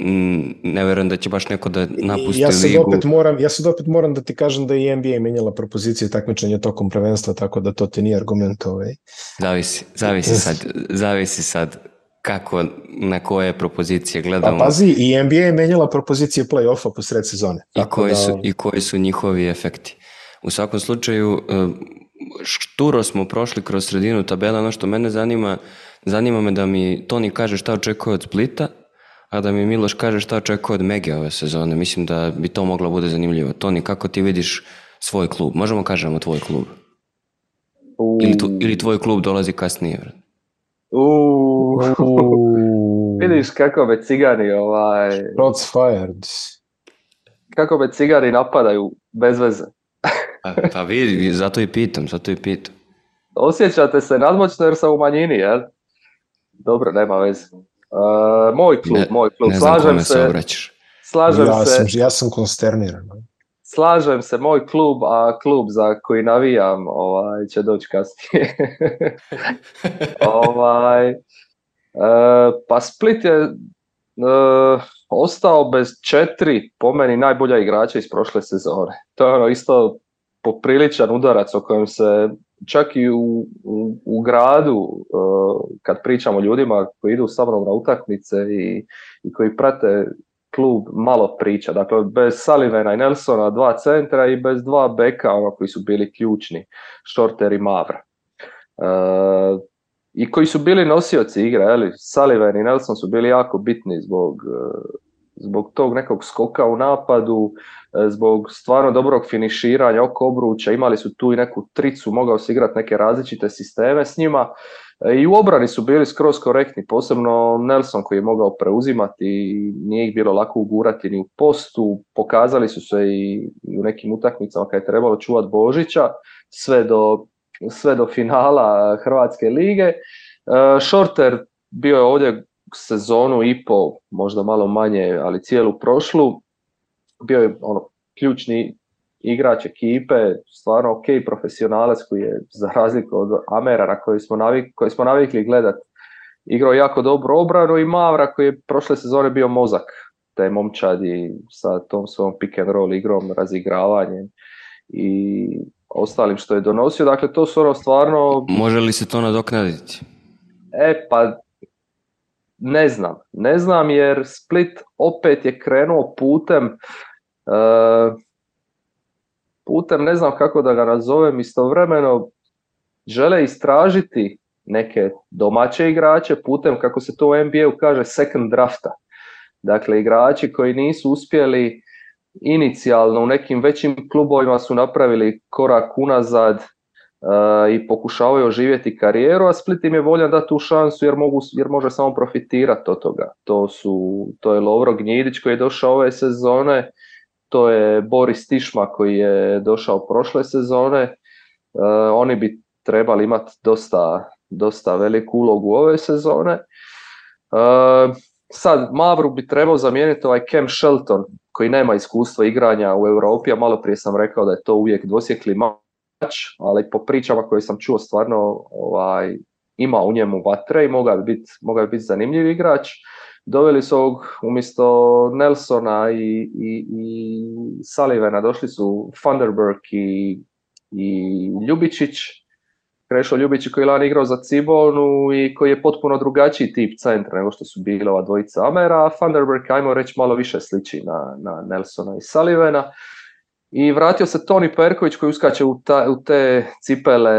ne verujem da će baš neko da napusti ja sad ligu. Opet moram, ja sad opet moram da ti kažem da je NBA menjala propozicije takmičenja tokom prvenstva, tako da to ti nije argument. Ovaj. Zavisi, zavisi sad, zavisi sad kako, na koje propozicije gledamo. A pazi, i NBA je menjala propozicije play-offa po sred sezone. I koji, da... su, I koji su njihovi efekti. U svakom slučaju, šturo smo prošli kroz sredinu tabela, ono što mene zanima, zanima me da mi Toni kaže šta očekuje od Splita, a da mi Miloš kaže šta očekuje od Mege ove sezone. Mislim da bi to moglo bude zanimljivo. Toni, kako ti vidiš svoj klub? Možemo kažemo tvoj klub. U... Ili, tu, ili tvoj klub dolazi kasnije? U... Vidiš kako me cigani ovaj... Shots fired. Kako me cigani napadaju bez veze. Pa, pa vidi, zato i pitam, zato i pitam. Osjećate se nadmoćno jer sam u manjini, jel? Dobro, nema veze. Uh, moj klub, ne, moj klub. Ne znam slažem se, se obraćaš. Slažem ja se. Sam, ja sam konsterniran. Slažem se, moj klub, a klub za koji navijam ovaj, će doći kasnije. ovaj, uh, pa Split je uh, ostao bez četiri, po meni, najbolja igrača iz prošle sezone. To je ono isto popriličan udarac o kojem se čak i u, u, u gradu uh, kad pričamo ljudima koji idu sa mnom na utakmice i, i koji prate klub malo priča. Dakle, bez Sullivana i Nelsona dva centra i bez dva beka ono, koji su bili ključni, Shorter i Mavra. Uh, I koji su bili nosioci igre, eli? Sullivan i Nelson su bili jako bitni zbog, uh, zbog tog nekog skoka u napadu, e, zbog stvarno dobrog finiširanja oko obruča, imali su tu i neku tricu, mogao se igrati neke različite sisteme s njima e, i u obrani su bili skroz korektni, posebno Nelson koji je mogao preuzimati i nije ih bilo lako ugurati ni u postu, pokazali su se i, u nekim utakmicama kad je trebalo čuvati Božića, sve do, sve do finala Hrvatske lige. E, Shorter bio je ovdje sezonu i po, možda malo manje, ali cijelu prošlu, bio je ono, ključni igrač ekipe, stvarno ok profesionalac koji je za razliku od Amera na koji smo, navik, koji smo navikli gledat igrao jako dobro obranu i Mavra koji je prošle sezone bio mozak te momčadi sa tom svom pick and roll igrom, razigravanjem i ostalim što je donosio. Dakle, to su ono stvarno... Može li se to nadoknaditi? E, pa ne znam. Ne znam jer Split opet je krenuo putem uh, putem, ne znam kako da ga nazovem, istovremeno žele istražiti neke domaće igrače putem, kako se to u NBA-u kaže, second drafta. Dakle, igrači koji nisu uspjeli inicijalno u nekim većim klubovima su napravili korak unazad, i pokušavaju oživjeti karijeru, a Split im je voljan dati tu šansu jer, mogu, jer može samo profitirati od toga. To, su, to je Lovro Gnjidić koji je došao ove sezone, to je Boris Tišma koji je došao prošle sezone. oni bi trebali imati dosta, dosta veliku ulogu ove sezone. sad, Mavru bi trebao zamijeniti ovaj Cam Shelton koji nema iskustva igranja u Europi, a malo prije sam rekao da je to uvijek dvosjekli ali po pričama koje sam čuo stvarno ovaj, ima u njemu vatre i mogao bi biti biti zanimljiv igrač. Doveli su ovog umjesto Nelsona i, i, i Sullivana došli su Thunderberg i, i Ljubičić. Krešo Ljubić koji je lani igrao za Cibonu i koji je potpuno drugačiji tip centra nego što su bili ova dvojica Amera. Thunderberg, ajmo reći, malo više sliči na, na Nelsona i Sullivana. I vratio se Toni Perković koji uskače u, ta, u te cipele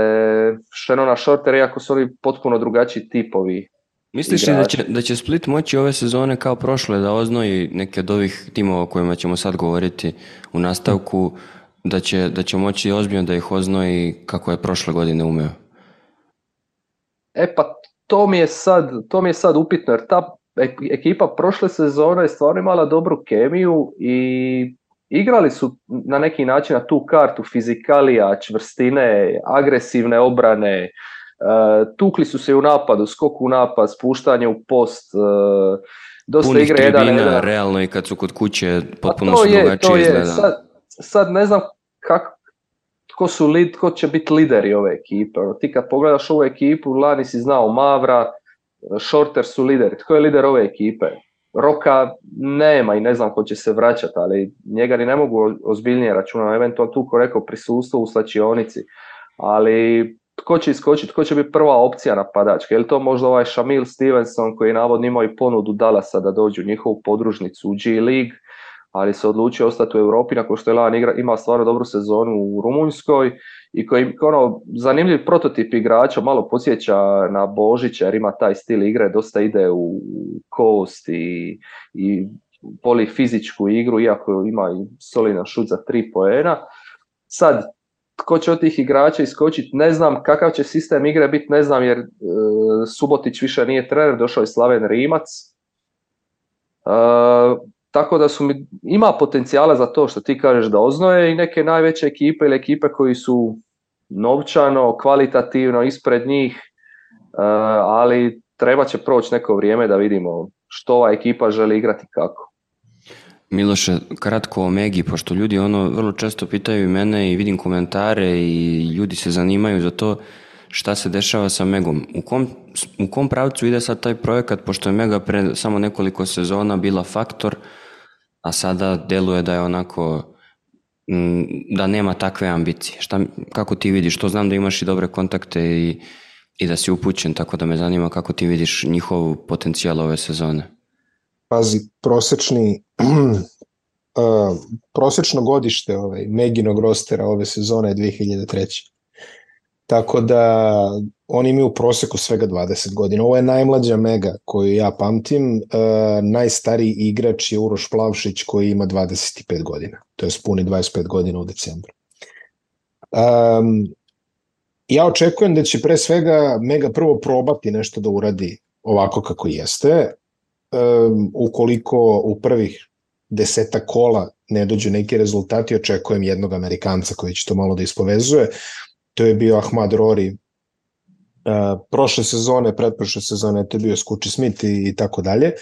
Šenona Shorter, iako su oni potpuno drugačiji tipovi. Misliš li da će, da će Split moći ove sezone kao prošle da oznoji neke od ovih timova o kojima ćemo sad govoriti u nastavku, da će, da će moći ozbiljno da ih oznoji kako je prošle godine umeo? E pa to mi je sad, to mi je sad upitno jer ta ekipa prošle sezone je stvarno imala dobru kemiju i igrali su na neki način na tu kartu fizikalija, čvrstine, agresivne obrane, e, tukli su se u napadu, skok u napad, spuštanje u post, e, dosta Punih igre jedan jedan. realno i kad su kod kuće potpuno su drugačije izgleda. Sad, sad ne znam kak, tko, su lid, tko će biti lideri ove ekipe. Ti kad pogledaš ovu ekipu, lani si znao Mavra, Shorter su lideri. Tko je lider ove ekipe? Roka nema i ne znam ko će se vraćati, ali njega ni ne mogu ozbiljnije računati, eventualno tu ko rekao prisustvo u slačionici, ali tko će iskočiti, tko će biti prva opcija napadačka, je li to možda ovaj Shamil Stevenson koji je navodno imao i ponudu Dalasa da dođu u njihovu podružnicu u G League, ali se odlučio ostati u Europi nakon što je Lan igra, ima stvarno dobru sezonu u Rumunjskoj i koji ono, zanimljiv prototip igrača, malo posjeća na Božića jer ima taj stil igre, dosta ide u kost i, i poli fizičku igru, iako ima i solidan šut za tri poena. Sad, tko će od tih igrača iskočiti, ne znam kakav će sistem igre biti, ne znam jer e, Subotić više nije trener, došao je Slaven Rimac. E, tako da su mi, ima potencijala za to što ti kažeš da oznoje i neke najveće ekipe ili ekipe koji su novčano, kvalitativno ispred njih, eh, ali treba će proći neko vrijeme da vidimo što ova ekipa želi igrati kako. Miloše, kratko o Megi, pošto ljudi ono vrlo često pitaju i mene i vidim komentare i ljudi se zanimaju za to šta se dešava sa Megom. U kom, u kom pravcu ide sad taj projekat, pošto je Mega pre samo nekoliko sezona bila faktor, a sada deluje da je onako mm, da nema takve ambicije. Šta, kako ti vidiš? To znam da imaš i dobre kontakte i, i da si upućen, tako da me zanima kako ti vidiš njihov potencijal ove sezone. Pazi, prosečni uh, prosečno godište ovaj, Meginog rostera ove sezone je 2003. Tako da oni imaju u proseku svega 20 godina. Ovo je najmlađa Mega koju ja pamtim. E, najstariji igrač je Uroš Plavšić koji ima 25 godina. To je spuni 25 godina u decembru. Um, ja očekujem da će pre svega Mega prvo probati nešto da uradi ovako kako jeste. Um, ukoliko u prvih deseta kola ne dođu neki rezultati, očekujem jednog Amerikanca koji će to malo da ispovezuje to je bio Ahmad Rori, uh, prošle sezone, pretprošle sezone, to je bio Skuči Smith i, i tako dalje.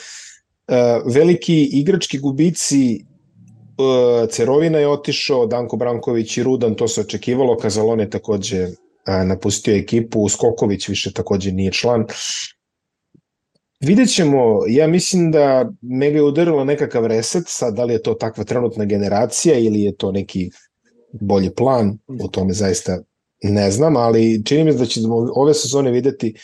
Uh, veliki igrački gubici uh, Cerovina je otišao, Danko Branković i Rudan, to se očekivalo, Kazalon je takođe napustio ekipu, Skoković više takođe nije član. Vidjet ćemo, ja mislim da Mega je udarila nekakav reset, sad da li je to takva trenutna generacija ili je to neki bolji plan, o tome zaista Ne znam, ali čini mi se da ćemo ove sezone videti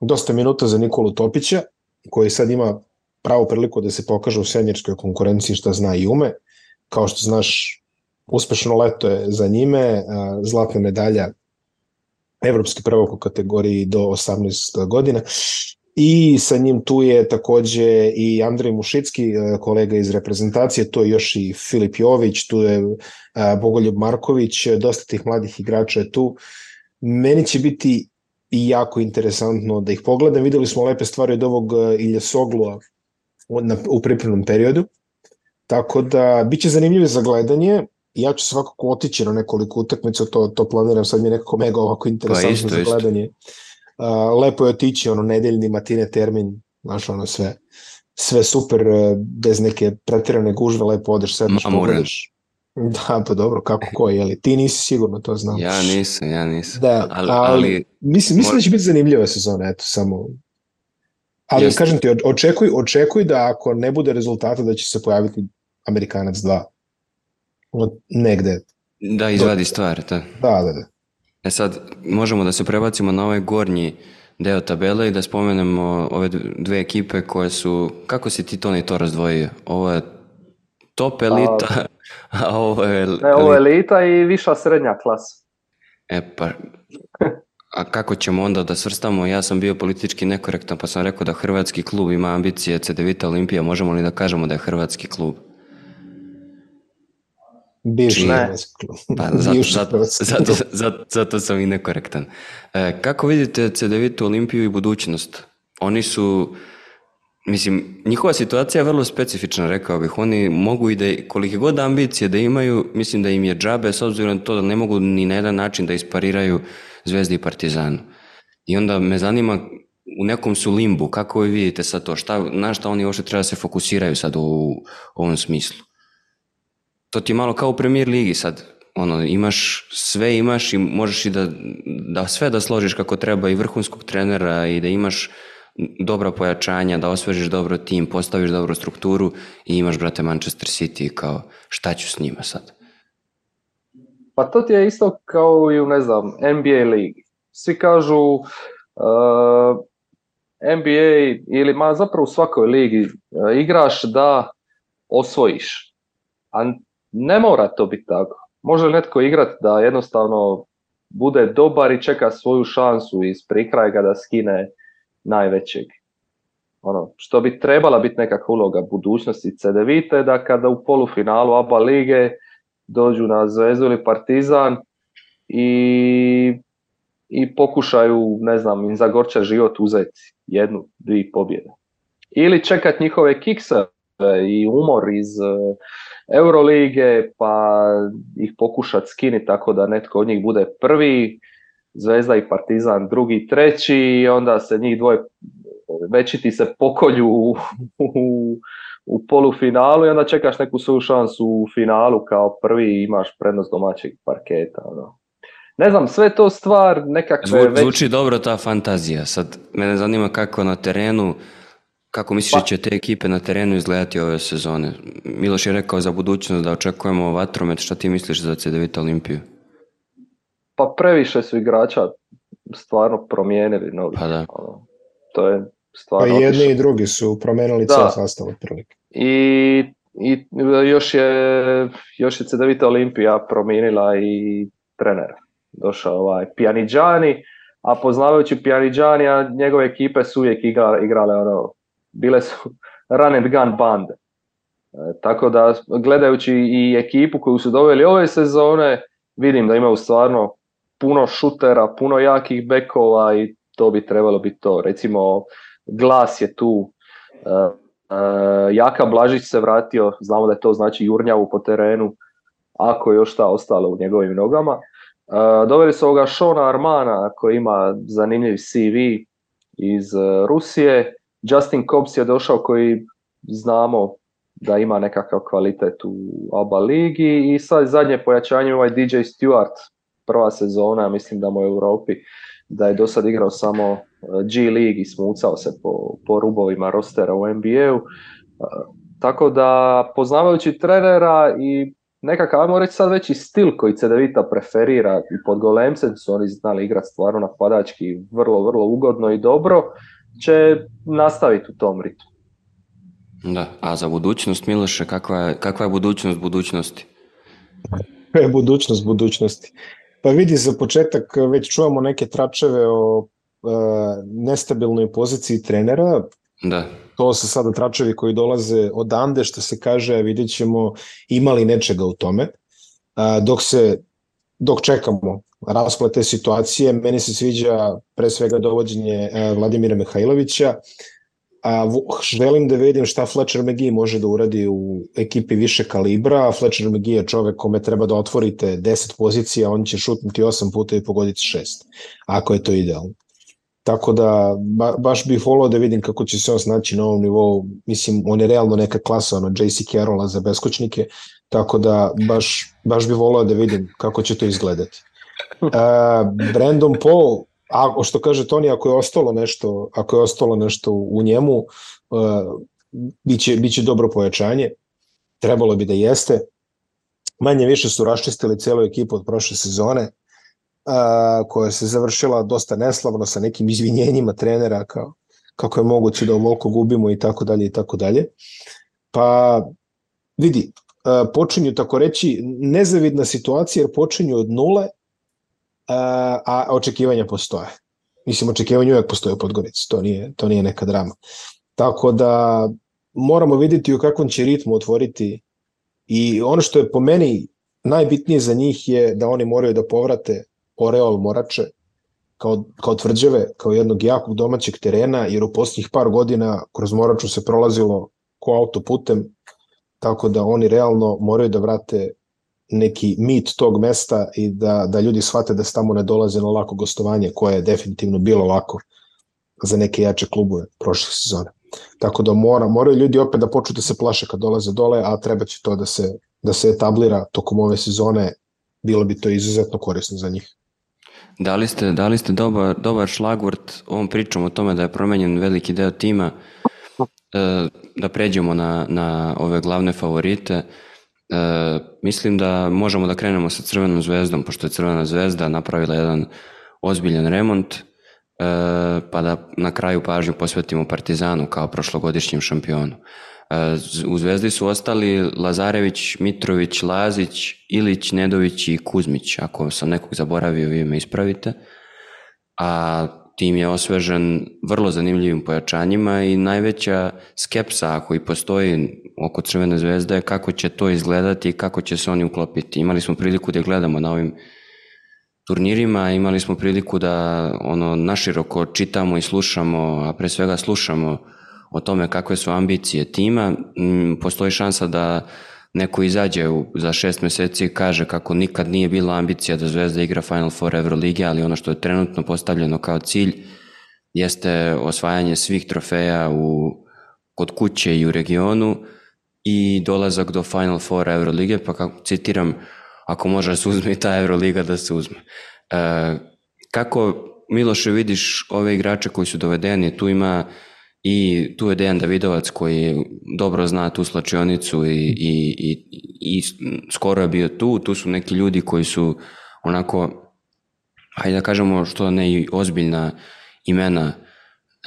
dosta minuta za Nikolu Topića, koji sad ima pravu priliku da se pokaže u senjerskoj konkurenciji šta zna i ume. Kao što znaš, uspešno leto je za njime, zlatna medalja evropski prvog u kategoriji do 18 godina i sa njim tu je takođe i Andrej Mušicki, e, kolega iz reprezentacije, tu je još i Filip Jović, tu je e, Bogoljub Marković, dosta tih mladih igrača je tu. meni će biti i jako interesantno da ih pogledam. Videli smo lepe stvari od ovog e, Ilja Soglua u pripremnom periodu. Tako da, bit će zanimljivo za gledanje. Ja ću svakako otići na nekoliko utakmica, to, to planiram, sad mi je nekako mega ovako interesantno pa isto, za gledanje. Uh, lepo je otići, ono, nedeljni matine termin, znaš, ono sve, sve super, e, bez neke pretirane gužve, lepo odeš, sedneš, pogledaš. Da, pa dobro, kako ko, je li? Ti nisi sigurno to znao. Ja nisam, ja nisam. Da, ali, ali, ali mislim, mislim da će biti zanimljiva sezona, eto, samo Ali Jeste. kažem ti, očekuj, očekuj da ako ne bude rezultata da će se pojaviti Amerikanac 2. Negde. Da, izvadi stvar, da. Da, da, da. E sad, možemo da se prebacimo na ovaj gornji deo tabele i da spomenemo ove dve ekipe koje su, kako si ti to ni to razdvojio? Ovo je top elita, a, a ovo je... Ne, ovo je elita i viša srednja klasa. E pa, a kako ćemo onda da svrstamo? Ja sam bio politički nekorektan pa sam rekao da hrvatski klub ima ambicije CDVita Olimpija. Možemo li da kažemo da je hrvatski klub? Bivši. Pa, zato, zato, zato, zato, zato sam i nekorektan. E, kako vidite CDVita Olimpiju i budućnost? Oni su, mislim, njihova situacija je vrlo specifična, rekao bih. Oni mogu i da, kolike god ambicije da imaju, mislim da im je džabe, s obzirom na to da ne mogu ni na jedan način da ispariraju Zvezdi i Partizanu. I onda me zanima, u nekom su limbu, kako vi vidite sad to, šta, na šta oni uopšte treba da se fokusiraju sad u, u ovom smislu? To ti je malo kao u premier ligi sad, ono, imaš, sve imaš i možeš i da, da sve da složiš kako treba i vrhunskog trenera i da imaš dobra pojačanja, da osvežiš dobro tim, postaviš dobru strukturu i imaš, brate, Manchester City kao šta ću s njima sad? Pa to ti je isto kao i u, ne znam, NBA ligi. Svi kažu uh, NBA ili ma zapravo u svakoj ligi uh, igraš da osvojiš. A ne mora to biti tako. Može li netko igrati da jednostavno bude dobar i čeka svoju šansu iz prikraja da skine najvećeg. Ono, što bi trebala biti nekakva uloga budućnosti CDVite, da kada u polufinalu ABA lige dođu na Zvezdu ili Partizan i, i pokušaju, ne znam, im zagorča život uzeti jednu, dvije pobjede. Ili čekat njihove kikse i umor iz Eurolige, pa ih pokušat skiniti tako da netko od njih bude prvi, Zvezda i Partizan drugi, treći i onda se njih dvoje veći ti se pokolju u, u, u polufinalu i onda čekaš neku svoju šansu u finalu kao prvi i imaš prednost domaćeg parketa. Ono. Ne znam, sve to stvar nekakve... Zvu, već... Zvuči dobro ta fantazija. Sad, mene zanima kako na terenu, kako misliš pa... da će te ekipe na terenu izgledati ove sezone? Miloš je rekao za budućnost da očekujemo vatromet, šta ti misliš za CDVita Olimpiju? Pa previše su igrača stvarno promijenili novi. Pa da. Ono, to je stvarno... Pa jedni i drugi su promenili cijel sastav otprilike. I, I još je, još je CDVita Olimpija promijenila i trenera. Došao ovaj Pjaniđani, a poznavajući Pjaniđanija, njegove ekipe su uvijek igrale, igrale ono, bile su run and gun bande. E, tako da gledajući i ekipu koju su doveli ove sezone, vidim da imaju stvarno puno šutera, puno jakih bekova i to bi trebalo biti to. Recimo, glas je tu, uh, uh, Jaka Blažić se vratio, znamo da je to znači jurnjavu po terenu, ako je još šta ostalo u njegovim nogama. Doveli su ovoga Šona Armana koji ima zanimljiv CV iz Rusije. Justin Cobbs je došao koji znamo da ima nekakav kvalitet u ABA ligi i sad zadnje pojačanje ovaj DJ Stewart, prva sezona, mislim da mu u Europi da je do sad igrao samo e, G League i smucao se po, po rubovima rostera u NBA-u. E, tako da poznavajući trenera i nekakav, ajmo reći sad veći stil koji CDVita preferira i pod golemcem su oni znali igrati stvarno napadački vrlo, vrlo ugodno i dobro, će nastaviti u tom ritmu. Da, a za budućnost Miloše, kakva je, kakva je budućnost budućnosti? budućnost budućnosti. Pa vidi, za početak već čujemo neke tračeve o e, nestabilnoj poziciji trenera. Da. To su sada tračevi koji dolaze odande, što se kaže, vidjet ćemo imali nečega u tome. A, dok se dok čekamo rasplete situacije, meni se sviđa pre svega dovođenje e, Vladimira Mihajlovića, a želim da vidim šta Fletcher McGee može da uradi u ekipi više kalibra. Fletcher McGee je čovek kome treba da otvorite 10 pozicija, on će šutnuti 8 puta i pogoditi 6, ako je to idealno. Tako da ba, baš bih volao da vidim kako će se on snaći na ovom nivou. Mislim, on je realno neka klasa ono, JC Carrolla za beskočnike, tako da baš, baš bih volao da vidim kako će to izgledati. Uh, Brandon Paul, a što kaže Toni, ako je ostalo nešto, ako je ostalo nešto u njemu, uh, biće, biće dobro pojačanje. Trebalo bi da jeste. Manje više su raščistili celu ekipu od prošle sezone a, koja se završila dosta neslavno sa nekim izvinjenjima trenera kao kako je moguće da ovoliko gubimo i tako dalje i tako dalje. Pa vidi, počinju tako reći nezavidna situacija jer počinju od nule, a, a očekivanja postoje. Mislim, očekivanja uvek postoje u Podgorici, to nije, to nije neka drama. Tako da moramo videti u kakvom će ritmu otvoriti i ono što je po meni najbitnije za njih je da oni moraju da povrate Oreol Morače kao, kao tvrđave, kao jednog jakog domaćeg terena, jer u posljednjih par godina kroz Moraču se prolazilo ko autoputem, tako da oni realno moraju da vrate neki mit tog mesta i da, da ljudi shvate da se tamo ne dolaze na lako gostovanje, koje je definitivno bilo lako za neke jače klubove prošle sezone. Tako da mora, moraju ljudi opet da počnu da se plaše kad dolaze dole, a treba će to da se, da se etablira tokom ove sezone, bilo bi to izuzetno korisno za njih. Dali ste, dali ste dobar, dobar šlagvort ovom pričom o tome da je promenjen veliki deo tima, e, da pređemo na, na ove glavne favorite. E, mislim da možemo da krenemo sa Crvenom zvezdom, pošto je Crvena zvezda napravila jedan ozbiljan remont, e, pa da na kraju pažnju posvetimo Partizanu kao prošlogodišnjem šampionu. U Zvezdi su ostali Lazarević, Mitrović, Lazić, Ilić, Nedović i Kuzmić. Ako sam nekog zaboravio, vi me ispravite. A tim je osvežen vrlo zanimljivim pojačanjima i najveća skepsa ako i postoji oko Crvene zvezde je kako će to izgledati i kako će se oni uklopiti. Imali smo priliku da gledamo na ovim turnirima, imali smo priliku da ono naširoko čitamo i slušamo, a pre svega slušamo o tome kakve su ambicije tima, mm, postoji šansa da neko izađe u, za šest meseci i kaže kako nikad nije bila ambicija da Zvezda igra Final Four Euroligi, ali ono što je trenutno postavljeno kao cilj jeste osvajanje svih trofeja u, kod kuće i u regionu i dolazak do Final Four Eurolige, pa kako citiram, ako može da se uzme i ta Euroliga da se uzme. E, kako Miloše vidiš ove igrače koji su dovedeni, tu ima I tu je Dejan Davidovac koji dobro zna tu slačionicu i, i, i, i skoro je bio tu. Tu su neki ljudi koji su onako, hajde da kažemo što ne i ozbiljna imena.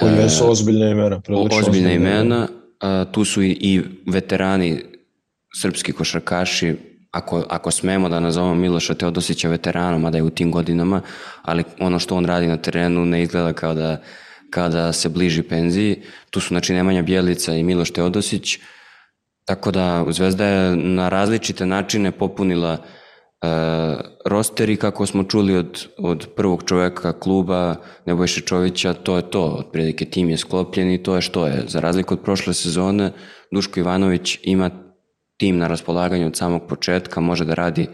Koji jesu e, ozbiljne imena. Ozbiljne imena. A, tu su i, i veterani srpski košarkaši, ako, ako smemo da nazovemo Miloša Teodosića veteranom, a da je u tim godinama, ali ono što on radi na terenu ne izgleda kao da kada se bliži penziji. Tu su znači Nemanja Bjelica i Miloš Teodosić, tako da Zvezda je na različite načine popunila e, roster i kako smo čuli od, od prvog čoveka kluba Nebojše Čovića, to je to, otprilike tim je sklopljen i to je što je. Za razliku od prošle sezone, Duško Ivanović ima tim na raspolaganju od samog početka, može da radi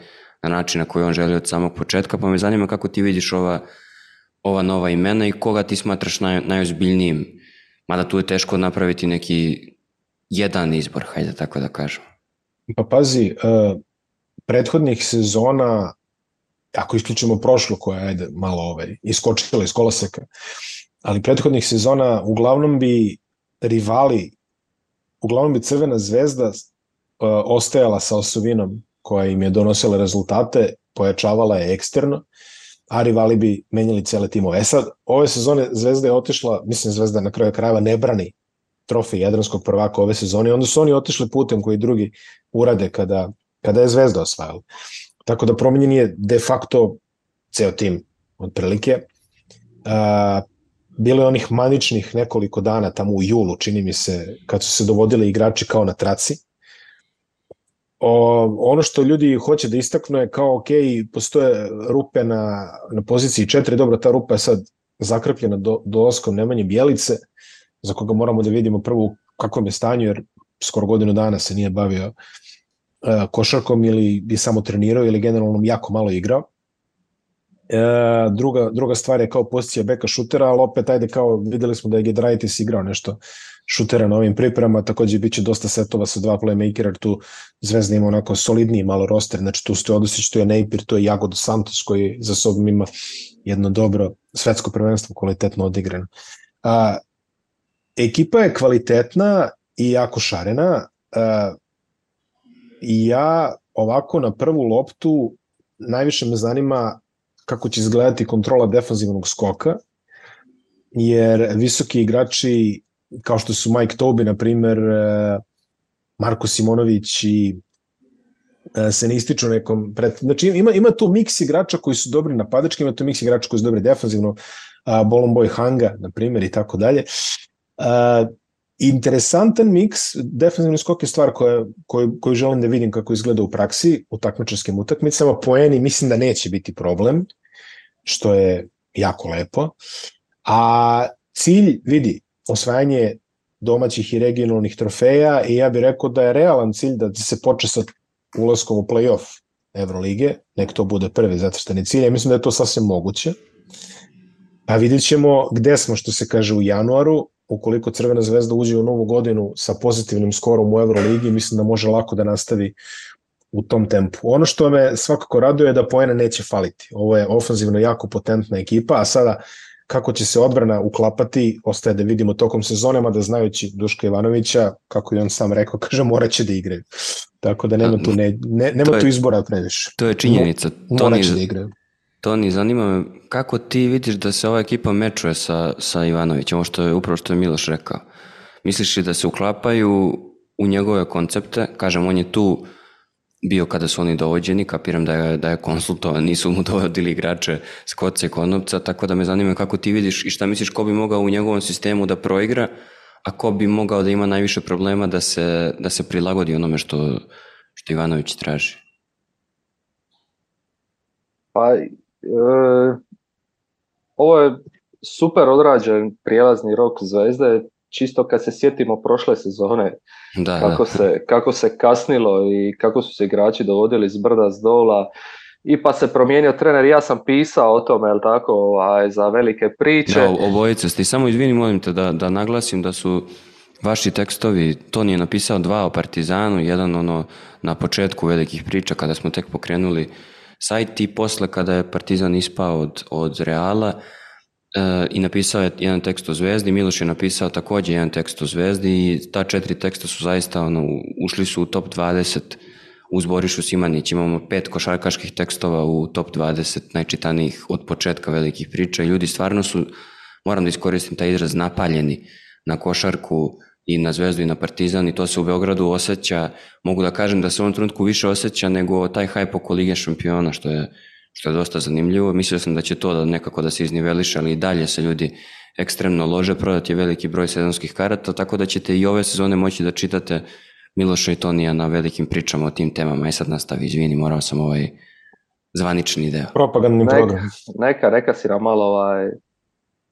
na način na koji on želi od samog početka, pa me zanima kako ti vidiš ova ova nova imena i koga ti smatraš naj, najozbiljnijim? Mada tu je teško napraviti neki jedan izbor, hajde tako da kažem. Pa pazi, uh, prethodnih sezona, ako isključimo prošlo koja je ajde, malo ovaj, iskočila iz koloseka, ali prethodnih sezona uglavnom bi rivali, uglavnom bi Crvena zvezda uh, ostajala sa osovinom koja im je donosila rezultate, pojačavala je eksterno a rivali bi menjali cele timove. E sad, ove sezone Zvezda je otišla, mislim Zvezda na kraju krajeva ne brani trofej Jadranskog prvaka ove sezone, onda su oni otišli putem koji drugi urade kada, kada je Zvezda osvajala. Tako da promenjen je de facto ceo tim otprilike. A, bilo je onih maničnih nekoliko dana tamo u julu, čini mi se, kad su se dovodili igrači kao na traci. O, ono što ljudi hoće da istaknu je kao ok, postoje rupe na, na poziciji 4, dobro, ta rupa je sad zakrpljena do, dolaskom Nemanje Bjelice, za koga moramo da vidimo prvo kakvom je stanju, jer skoro godinu dana se nije bavio uh, košarkom ili bi samo trenirao ili generalno jako malo igrao. E, druga, druga stvar je kao pozicija beka šutera, ali opet ajde kao videli smo da je Gedraitis igrao nešto šutera na ovim pripremama, takođe biće dosta setova sa dva playmakera, tu Zvezda ima onako solidniji malo roster, znači tu stoje Odosić, tu je Nejpir, tu je Jagodo Santos koji za sobom ima jedno dobro svetsko prvenstvo kvalitetno odigrano. A, ekipa je kvalitetna i jako šarena. A, I ja ovako na prvu loptu najviše me zanima kako će izgledati kontrola defanzivnog skoka, jer visoki igrači kao što su Mike Tobi, na primer, e, Marko Simonović i e, se ne ističu nekom pred... Znači ima, ima tu miks igrača koji su dobri napadački, ima tu miks igrača koji su dobri defanzivno, Bolon Boy Hanga, na primjer, i tako dalje. Interesantan miks, defanzivni skok je stvar koja, koju, koju želim da vidim kako izgleda u praksi, u takmičarskim utakmicama. Poeni mislim da neće biti problem, što je jako lepo. A cilj, vidi, osvajanje domaćih i regionalnih trofeja i ja bih rekao da je realan cilj da se počne sa ulaskom u play-off Evrolige, nek to bude prvi zacrstani cilj, ja mislim da je to sasvim moguće. A vidjet ćemo gde smo, što se kaže, u januaru, ukoliko Crvena zvezda uđe u novu godinu sa pozitivnim skorom u Euroligi, mislim da može lako da nastavi u tom tempu. Ono što me svakako raduje je da poena neće faliti. Ovo je ofanzivno jako potentna ekipa, a sada kako će se odbrana uklapati, ostaje da vidimo tokom sezone, mada znajući Duška Ivanovića, kako je on sam rekao, kaže moraće da igraju. Tako da nema tu, ne, ne, nema je, tu izbora previše. To je činjenica. Mo, moraće da igraju. Toni, zanima me kako ti vidiš da se ova ekipa mečuje sa, sa Ivanovićem, ovo što je upravo što je Miloš rekao. Misliš li da se uklapaju u njegove koncepte? Kažem, on je tu bio kada su oni dovođeni, kapiram da je, da je konsultovan, nisu mu dovodili igrače s koce konopca, tako da me zanima kako ti vidiš i šta misliš ko bi mogao u njegovom sistemu da proigra, a ko bi mogao da ima najviše problema da se, da se prilagodi onome što, što Ivanović traži? Pa, e, ovo je super odrađen prijelazni rok Zvezde, čisto kad se sjetimo prošle sezone, da, kako, da. Se, kako se kasnilo i kako su se igrači dovodili s brda s dola, i pa se promijenio trener, ja sam pisao o tome, jel tako, ovaj, za velike priče. Da, obojice ste, samo izvini, molim te da, da naglasim da su vaši tekstovi, Toni je napisao dva o Partizanu, jedan ono na početku velikih priča kada smo tek pokrenuli sajt i posle kada je Partizan ispao od, od Reala, i napisao je jedan tekst o Zvezdi, Miloš je napisao takođe jedan tekst o Zvezdi i ta četiri teksta su zaista ono, ušli su u top 20 uz Borišu Simanić. Imamo pet košarkaških tekstova u top 20 najčitanijih od početka velikih priča i ljudi stvarno su, moram da iskoristim taj izraz, napaljeni na košarku i na Zvezdu i na Partizan i to se u Beogradu osjeća, mogu da kažem da se u ovom trenutku više osjeća nego taj hype oko Lige šampiona, što je što je dosta zanimljivo. Mislio sam da će to da nekako da se izniveliše, ali i dalje se ljudi ekstremno lože, prodat je veliki broj sezonskih karata, tako da ćete i ove sezone moći da čitate Miloša i Tonija na velikim pričama o tim temama. I e, sad nastavi, izvini, morao sam ovaj zvanični deo. Propagandni neka, program. Neka, reka si nam malo ovaj,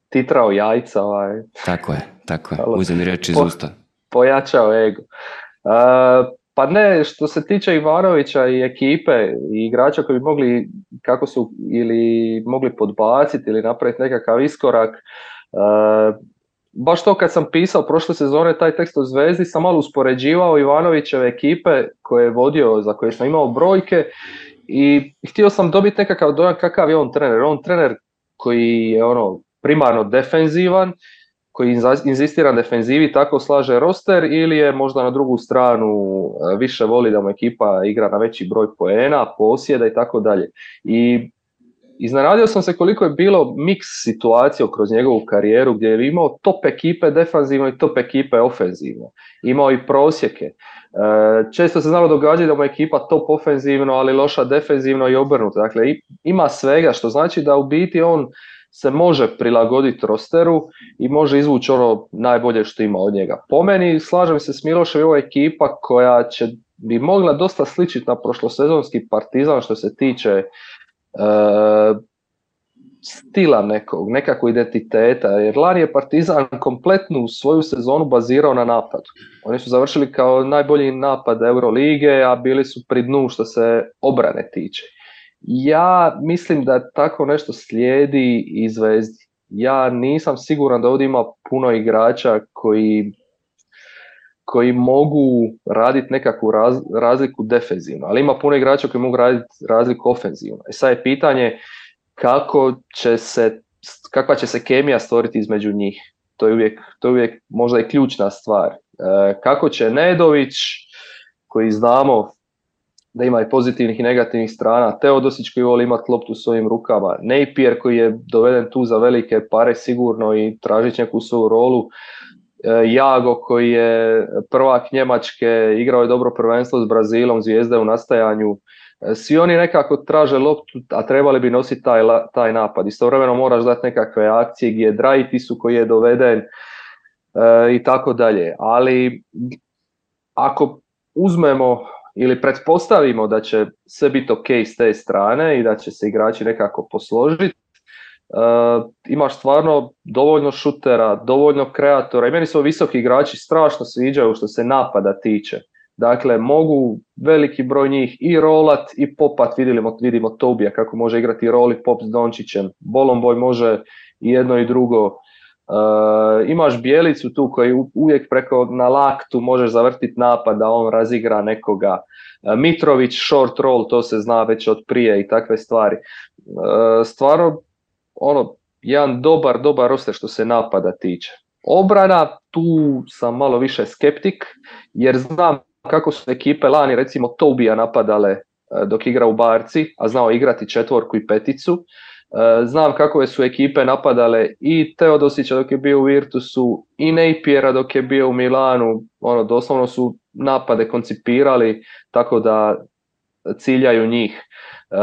titrao jajca. Ovaj. Tako je, tako je. Uzem mi reći iz po, usta. Pojačao ego. Uh, pa ne, što se tiče Ivanovića i ekipe i igrača koji bi mogli, kako su, ili mogli podbaciti ili napraviti nekakav iskorak, uh, baš to kad sam pisao prošle sezone taj tekst o Zvezdi sam malo uspoređivao Ivanovićeve ekipe koje je vodio, za koje sam imao brojke i htio sam dobiti nekakav dojam kakav je on trener. On trener koji je ono primarno defenzivan, koji inzistira na defenzivi tako slaže roster ili je možda na drugu stranu e, više voli da mu ekipa igra na veći broj poena, posjeda i tako dalje. I iznenadio sam se koliko je bilo miks situacija kroz njegovu karijeru gdje je imao top ekipe defanzivno i top ekipe ofenzivno. Imao i prosjeke. E, često se znalo događati da mu ekipa top ofenzivno, ali loša defenzivno i obrnuto. Dakle, ima svega, što znači da u biti on se može prilagoditi rosteru i može izvući ono najbolje što ima od njega. Po meni, slažem se s Milošem, ovo ekipa koja će bi mogla dosta sličiti na prošlosezonski partizan što se tiče e, stila nekog, nekakvog identiteta, jer lani je Partizan kompletnu svoju sezonu bazirao na napadu. Oni su završili kao najbolji napad Eurolige, a bili su pri dnu što se obrane tiče. Ja mislim da tako nešto slijedi i Zvezdi. Ja nisam siguran da ovdje ima puno igrača koji koji mogu raditi nekakvu razliku defenzivno, ali ima puno igrača koji mogu raditi razliku ofenzivno. I sad je pitanje kako će se, kakva će se kemija stvoriti između njih. To je uvijek, to je uvijek možda i ključna stvar. E, kako će Nedović, koji znamo da ima i pozitivnih i negativnih strana, Teodosić koji voli imati loptu u svojim rukama, Napier koji je doveden tu za velike pare sigurno i tražit neku svoju rolu, e, Jago koji je prvak Njemačke, igrao je dobro prvenstvo s Brazilom, zvijezda u nastajanju, svi oni nekako traže loptu, a trebali bi nositi taj, taj napad. Istovremeno moraš dati nekakve akcije gdje je su koji je doveden e, i tako dalje. Ali ako uzmemo ili pretpostavimo da će sve biti ok s te strane i da će se igrači nekako posložiti, e, imaš stvarno dovoljno šutera, dovoljno kreatora i meni su visoki igrači strašno sviđaju što se napada tiče. Dakle, mogu veliki broj njih i rolat i popat, vidimo, vidimo Tobija kako može igrati rol i pop s Dončićem. Bolomboj može i jedno i drugo. E, imaš Bijelicu tu koji uvijek preko na laktu možeš zavrtiti napad da on razigra nekoga. E, Mitrović short roll, to se zna već od prije i takve stvari. E, stvarno, ono, jedan dobar, dobar roster što se napada tiče. Obrana, tu sam malo više skeptik, jer znam kako su ekipe lani recimo Tobija napadale dok igra u Barci, a znao igrati četvorku i peticu. E, znam kako su ekipe napadale i Teodosića dok je bio u Virtusu i Napiera dok je bio u Milanu. Ono, doslovno su napade koncipirali tako da ciljaju njih. E,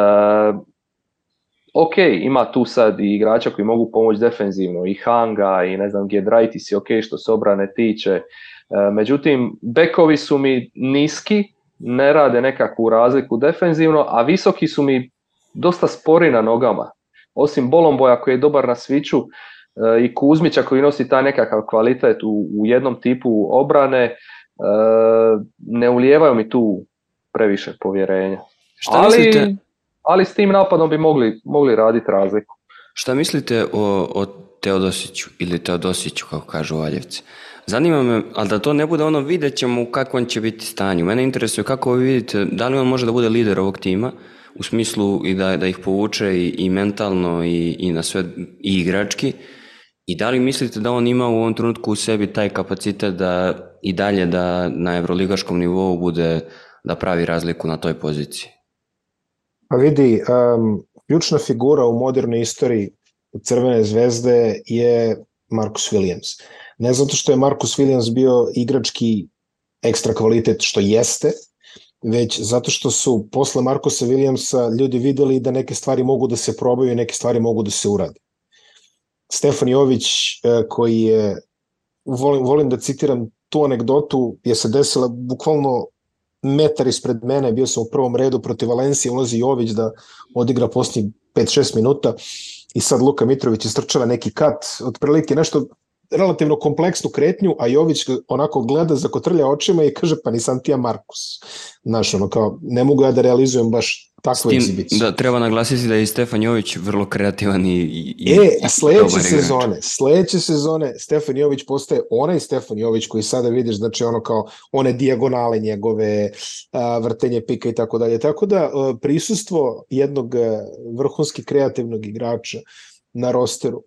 ok, ima tu sad i igrača koji mogu pomoći defenzivno, i Hanga, i ne znam, Gedraitis je ok što se obrane tiče, E, međutim, bekovi su mi niski, ne rade nekakvu razliku defenzivno, a visoki su mi dosta spori na nogama. Osim Bolomboja koji je dobar na sviću e, i Kuzmića koji nosi taj nekakav kvalitet u, jednom tipu obrane, e, ne ulijevaju mi tu previše povjerenja. Šta ali, ali s tim napadom bi mogli, mogli raditi razliku. Šta mislite o, o Teodosiću ili Teodosiću kako kažu Valjevci? Zanima me, ali da to ne bude ono, vidjet ćemo u kakvom će biti stanju. Mene interesuje kako vi vidite, da li on može da bude lider ovog tima, u smislu i da, da ih povuče i, i mentalno i, i na sve, i igrački, i da li mislite da on ima u ovom trenutku u sebi taj kapacitet da i dalje da na evroligaškom nivou bude da pravi razliku na toj poziciji? Pa vidi, um, ključna figura u modernoj istoriji Crvene zvezde je Marcus Williams. Ne zato što je Marcus Williams bio igrački ekstra kvalitet, što jeste, već zato što su posle Markusa Williamsa ljudi videli da neke stvari mogu da se probaju i neke stvari mogu da se urade. Stefan Jović, e, koji je, volim, volim da citiram tu anegdotu, je se desila bukvalno metar ispred mene, bio sam u prvom redu protiv Valencije, ulazi Jović da odigra posljednjih 5-6 minuta i sad Luka Mitrović istrčava neki kat, otprilike nešto relativno kompleksnu kretnju, a Jović onako gleda, zakotrlja očima i kaže pa nisam ti ja Markus. Znaš, ono kao, ne mogu ja da realizujem baš takvu egzibiciju. Da, treba naglasiti da je Stefan Jović vrlo kreativan i, i E, sledeće sezone, igrač. sledeće sezone Stefan Jović postaje onaj Stefan Jović koji sada vidiš, znači ono kao one dijagonale njegove, a, vrtenje pika i tako dalje. Tako da prisustvo jednog vrhunski kreativnog igrača na rosteru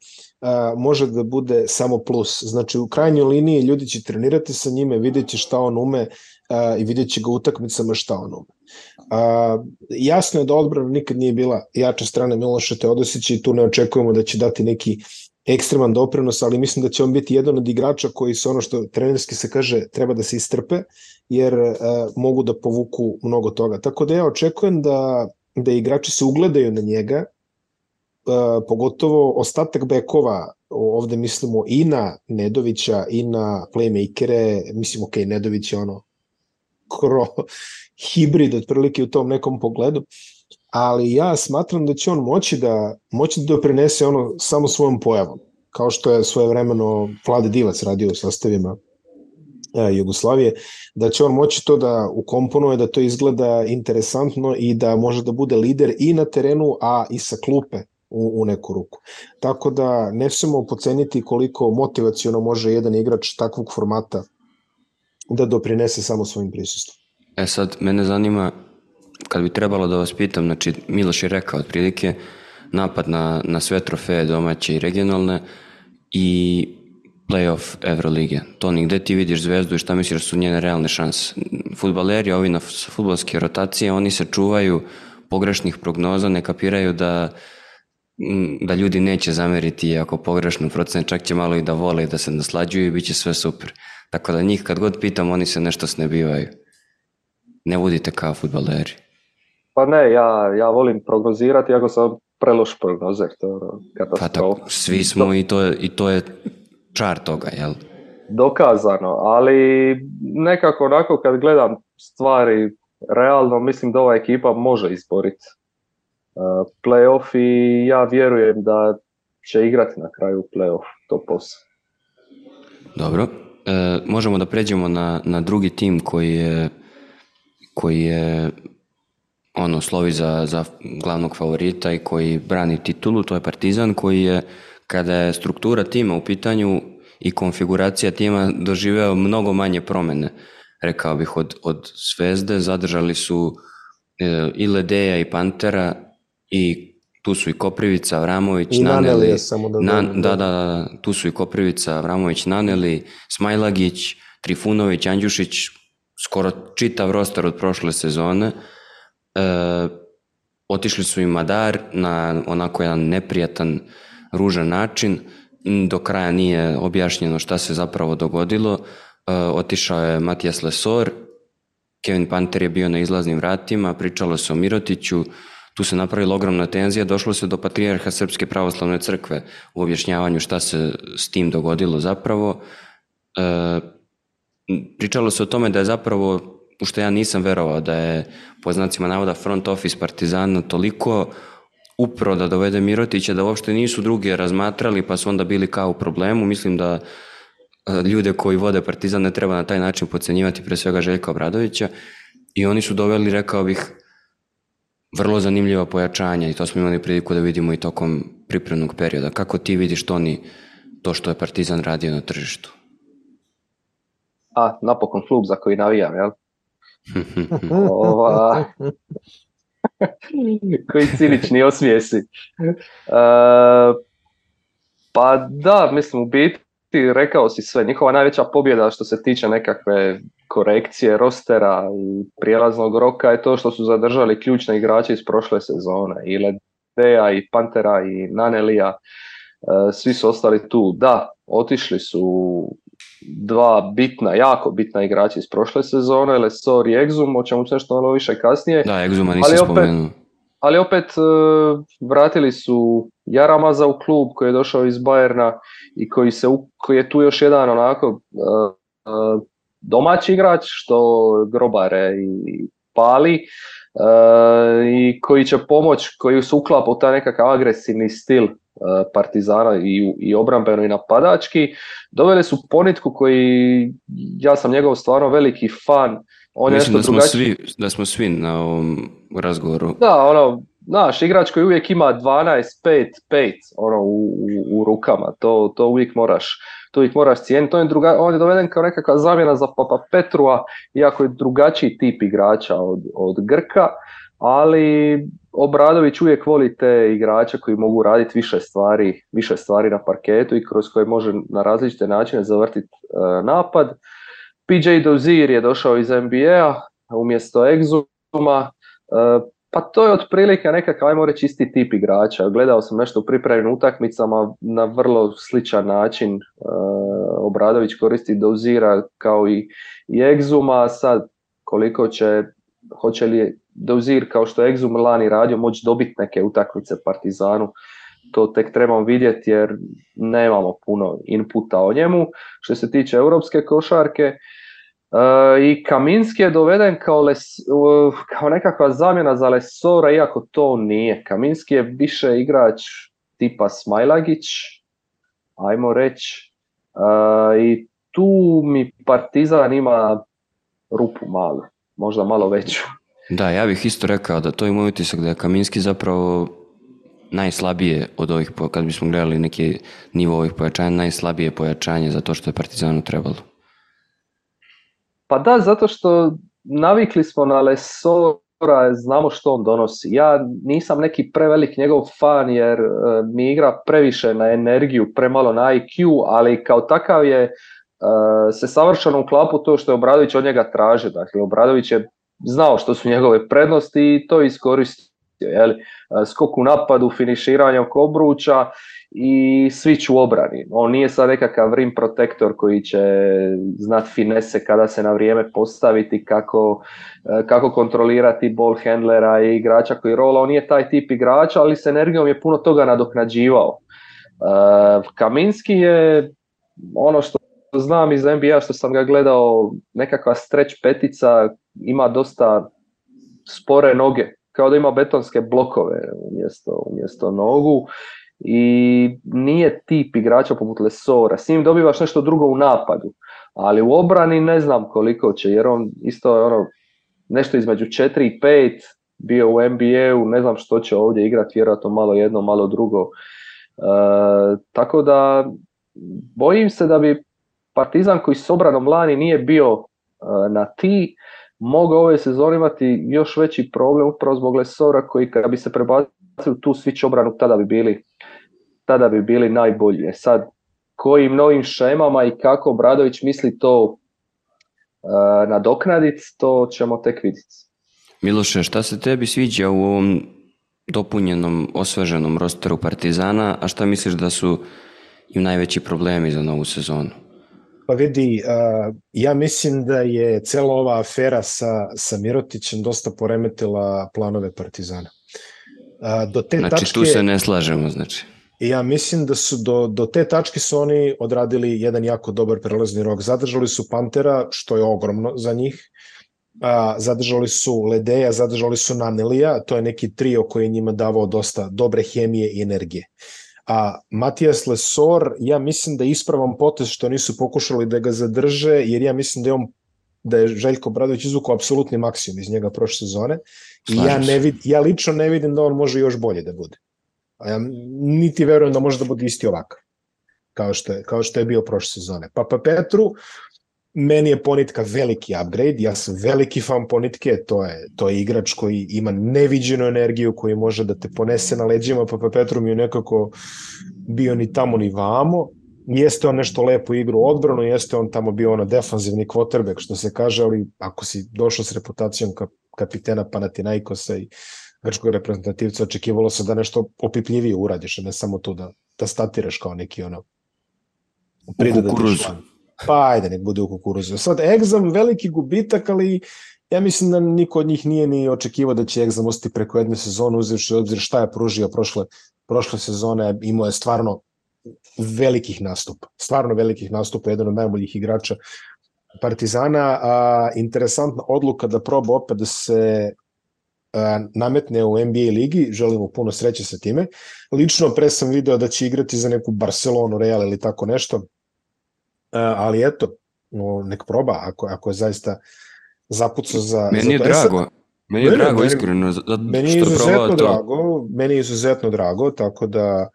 može da bude samo plus. Znači u krajnjoj liniji ljudi će trenirati sa njime, vidjet će šta on ume i vidjet će ga utakmicama šta on ume. A, jasno je da odbrana nikad nije bila jača strana Miloša Teodosića i tu ne očekujemo da će dati neki ekstreman doprinos, ali mislim da će on biti jedan od igrača koji se ono što trenerski se kaže treba da se istrpe, jer a, mogu da povuku mnogo toga. Tako da ja očekujem da, da igrači se ugledaju na njega, pogotovo ostatak bekova, ovde mislimo i na Nedovića i na playmakere, mislim ok, Nedović je ono kro, hibrid otprilike u tom nekom pogledu, ali ja smatram da će on moći da, moći da doprinese ono samo svojom pojavom, kao što je svoje vremeno Vlade Divac radio u sastavima e, Jugoslavije, da će on moći to da ukomponuje, da to izgleda interesantno i da može da bude lider i na terenu, a i sa klupe u, u neku ruku. Tako da ne smemo poceniti koliko motivacijono može jedan igrač takvog formata da doprinese samo svojim prisustvom. E sad, mene zanima, kad bi trebalo da vas pitam, znači Miloš je rekao otprilike napad na, na sve trofeje domaće i regionalne i playoff Evrolige. Toni, gde ti vidiš zvezdu i šta misliš da su njene realne šanse? Futbaleri, ovi na futbolske rotacije, oni se čuvaju pogrešnih prognoza, ne kapiraju da da ljudi neće zameriti ako pogrešno procene, čak će malo i da vole i da se naslađuju i bit će sve super. Tako da njih kad god pitam, oni se nešto snebivaju. Ne budite kao futbaleri. Pa ne, ja, ja volim prognozirati, ako sam preloš prognozer, to je ono, katastrofa. Pa tako, svi smo i to, je, i to je čar toga, jel? Dokazano, ali nekako onako kad gledam stvari realno, mislim da ova ekipa može izboriti playoff i ja vjerujem da će igrati na kraju playoff to posao. Dobro, e, možemo da pređemo na, na drugi tim koji je, koji je ono slovi za, za glavnog favorita i koji brani titulu, to je Partizan koji je kada je struktura tima u pitanju i konfiguracija tima doživeo mnogo manje promene, rekao bih, od, od Zvezde. Zadržali su e, i Ledeja i Pantera i tu su i Koprivica, Avramović, I Naneli. samo da, da, da, da, tu su i Koprivica, Avramović, Naneli, Smajlagić, Trifunović, Andjušić, skoro čitav roster od prošle sezone. E, otišli su i Madar na onako jedan neprijatan, ružan način. Do kraja nije objašnjeno šta se zapravo dogodilo. E, otišao je Matijas Lesor, Kevin Panter je bio na izlaznim vratima, pričalo se o Mirotiću, tu se napravila ogromna tenzija, došlo se do patrijarha Srpske pravoslavne crkve u objašnjavanju šta se s tim dogodilo zapravo. E, pričalo se o tome da je zapravo, u što ja nisam verovao, da je po znacima navoda front office Partizana toliko upro da dovede Mirotića da uopšte nisu drugi razmatrali pa su onda bili kao u problemu. Mislim da e, ljude koji vode Partizan ne treba na taj način pocenjivati pre svega Željka Obradovića i oni su doveli, rekao bih, vrlo zanimljiva pojačanja i to smo imali priliku da vidimo i tokom pripremnog perioda. Kako ti vidiš to, ni, to što je Partizan radio na tržištu? A, napokon klub za koji navijam, jel? Ova... koji cinični osmijesi. Uh, pa da, mislim, u biti rekao si sve. Njihova najveća pobjeda što se tiče nekakve korekcije rostera i prijelaznog roka je to što su zadržali ključne igrače iz prošle sezone. I Ledeja, i Pantera, i Nanelija. E, svi su ostali tu. Da, otišli su dva bitna, jako bitna igrača iz prošle sezone, Lesor i Exum, o čemu se nešto malo više kasnije. Da, Exuma nisi spomenuo. Ali opet e, vratili su Jaramaza u klub koji je došao iz Bajerna i koji, se, koji je tu još jedan onako e, domaći igrač, što grobare i pali, e, i koji će pomoć, koji se uklapa u taj nekakav agresivni stil e, Partizana i, i obrambeno i napadački. Doveli su ponitku koji, ja sam njegov stvarno veliki fan, on Mislim da smo, svi, da smo svi na ovom razgovoru. Da, ono, znaš, igrač koji uvijek ima 12, 5, 5 ono, u, u, u rukama, to, to uvijek moraš to ih moraš cijeniti. On je, druga, on je doveden kao nekakva zamjena za Papa Petrua, iako je drugačiji tip igrača od, od Grka, ali Obradović uvijek voli te igrače koji mogu raditi više stvari, više stvari na parketu i kroz koje može na različite načine zavrtiti uh, napad. PJ Dozier je došao iz NBA umjesto Exuma, uh, pa to je otprilike nekakav, ajmo reći, isti tip igrača. Gledao sam nešto u pripremnim utakmicama na vrlo sličan način. Uh, Obradović koristi dozira kao i, i Exuma. Sad, koliko će, hoće li dozir kao što je Exum lani radio moći dobiti neke utakmice Partizanu, to tek trebamo vidjeti jer nemamo puno inputa o njemu. Što se tiče europske košarke, I Kaminski je doveden kao, les, kao nekakva zamjena za Lesora, iako to nije. Kaminski je više igrač tipa Smajlagić, ajmo reći. I tu mi Partizan ima rupu malu, možda malo veću. Da, ja bih isto rekao da to je moj utisak da je Kaminski zapravo najslabije od ovih, kad bismo gledali neki nivo ovih pojačanja, najslabije pojačanje za to što je Partizanu trebalo. Pa da, zato što navikli smo na Lesora, znamo što on donosi. Ja nisam neki prevelik njegov fan jer e, mi igra previše na energiju, premalo na IQ, ali kao takav je e, se savršeno uklapu to što je Obradović od njega traži. Dakle, Obradović je znao što su njegove prednosti i to iskoristio. Jeli? E, skok u napadu, finiširanje oko obruča i switch u obrani. On nije sad nekakav rim protektor koji će znat finese kada se na vrijeme postaviti, kako, e, kako kontrolirati ball handlera i igrača koji rola. On nije taj tip igrača, ali s energijom je puno toga nadoknađivao. E, Kaminski je ono što znam iz NBA što sam ga gledao, nekakva stretch petica, ima dosta spore noge, kao da ima betonske blokove umjesto, umjesto nogu i nije tip igrača poput Lesora. S njim dobivaš nešto drugo u napadu, ali u obrani ne znam koliko će, jer on isto je ono nešto između 4 i 5, bio u NBA-u, ne znam što će ovdje igrati, vjerojatno malo jedno, malo drugo. E, tako da bojim se da bi Partizan koji s obranom lani nije bio e, na ti, mogao ove sezone imati još veći problem upravo zbog Lesora koji kada bi se prebacio tu switch obranu tada bi bili tada bi bili najbolji. E sad, kojim novim šemama i kako Bradović misli to uh, nadoknaditi, to ćemo tek vidjeti. Miloše, šta se tebi sviđa u ovom dopunjenom, osveženom rosteru Partizana, a šta misliš da su im najveći problemi za novu sezonu? Pa vidi, uh, ja mislim da je cela ova afera sa, sa Mirotićem dosta poremetila planove Partizana. Uh, do te znači, tačke, tu se ne slažemo, znači. Ja mislim da su do, do te tačke su oni odradili jedan jako dobar prelazni rok. Zadržali su Pantera, što je ogromno za njih. A, zadržali su Ledeja, zadržali su Nanelija, to je neki trio koji je njima davao dosta dobre hemije i energije. A Matijas Lesor, ja mislim da je ispravan potez što nisu pokušali da ga zadrže, jer ja mislim da je on da je Željko Bradović izvukao apsolutni maksimum iz njega prošle sezone i ja, ne vid, ja lično ne vidim da on može još bolje da bude. Ja niti verujem da može da bude isti ovakav kao što je, kao što je bio prošle sezone. Pa pa Petru, meni je Ponitka veliki upgrade, ja sam veliki fan Ponitke, to je, to je igrač koji ima neviđenu energiju, koji može da te ponese na leđima, pa Petru mi je nekako bio ni tamo ni vamo, jeste on nešto lepo igru odbranu, jeste on tamo bio ono defanzivni quarterback, što se kaže, ali ako si došao s reputacijom ka, kapitena Panathinaikosa i grčkog reprezentativca, očekivalo se da nešto opipljivije uradiš, a ne samo to da, da statiraš kao neki ono kukuruzu. Pa ajde, nek bude u kukuruzu. Sad, Egzam veliki gubitak, ali ja mislim da niko od njih nije ni očekivao da će Egzam ostati preko jedne sezone, uzevši obzir šta je pružio prošle, prošle sezone, imao je stvarno velikih nastupa, stvarno velikih nastupa, jedan od najboljih igrača Partizana, a interesantna odluka da proba opet da se nametne u NBA ligi, želimo puno sreće sa time. Lično pre sam video da će igrati za neku Barcelonu, Real ili tako nešto, ali eto, no, nek proba ako, ako je zaista zapucao za... Meni je za to. drago, e meni je meni, drago, iskreno, zato meni je izuzetno to... drago, meni je izuzetno drago, tako da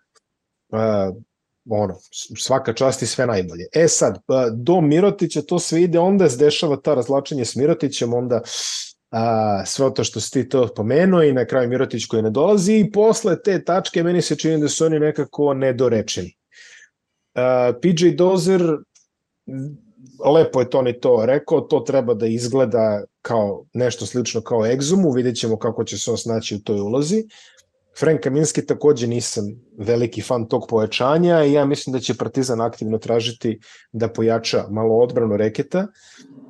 uh, ono, svaka čast i sve najbolje. E sad, do Mirotića to sve ide, onda se dešava ta razlačenje s Mirotićem, onda a, sve to što si ti to pomenuo i na kraju Mirotić koji ne dolazi i posle te tačke meni se čini da su oni nekako nedorečeni. A, PJ Dozer lepo je Toni to rekao, to treba da izgleda kao nešto slično kao Exumu, vidjet ćemo kako će se on snaći u toj ulozi. Frank Kaminski takođe nisam veliki fan tog pojačanja i ja mislim da će Partizan aktivno tražiti da pojača malo odbranu reketa.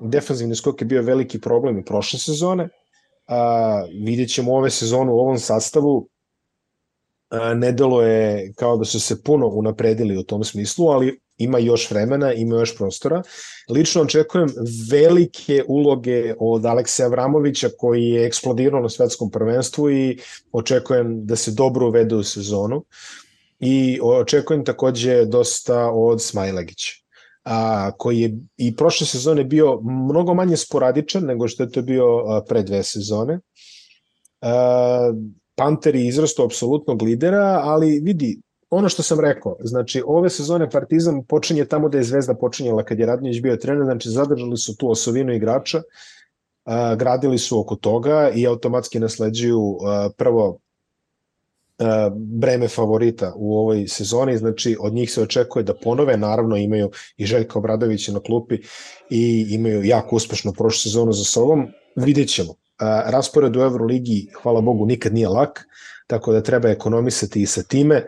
Defanzivni skok je bio veliki problem i prošle sezone. A, vidjet ćemo ove sezonu u ovom sastavu. A, ne delo je kao da su se puno unapredili u tom smislu, ali ima još vremena, ima još prostora. Lično očekujem velike uloge od Aleksa Avramovića koji je eksplodirao na svetskom prvenstvu i očekujem da se dobro uvede u sezonu. I očekujem takođe dosta od Smajlegića a, koji je i prošle sezone bio mnogo manje sporadičan nego što je to bio a, pre dve sezone. A, Panter je izrastao apsolutnog lidera, ali vidi, ono što sam rekao, znači ove sezone Partizan počinje tamo da je Zvezda počinjala kad je Radnjić bio trener, znači zadržali su tu osovinu igrača, a, gradili su oko toga i automatski nasleđuju a, prvo breme favorita u ovoj sezoni, znači od njih se očekuje da ponove, naravno imaju i Željka Obradovića na klupi i imaju jako uspešnu prošlu sezonu za sobom, vidjet ćemo. Raspored u Euroligi, hvala Bogu, nikad nije lak, tako da treba ekonomisati i sa time,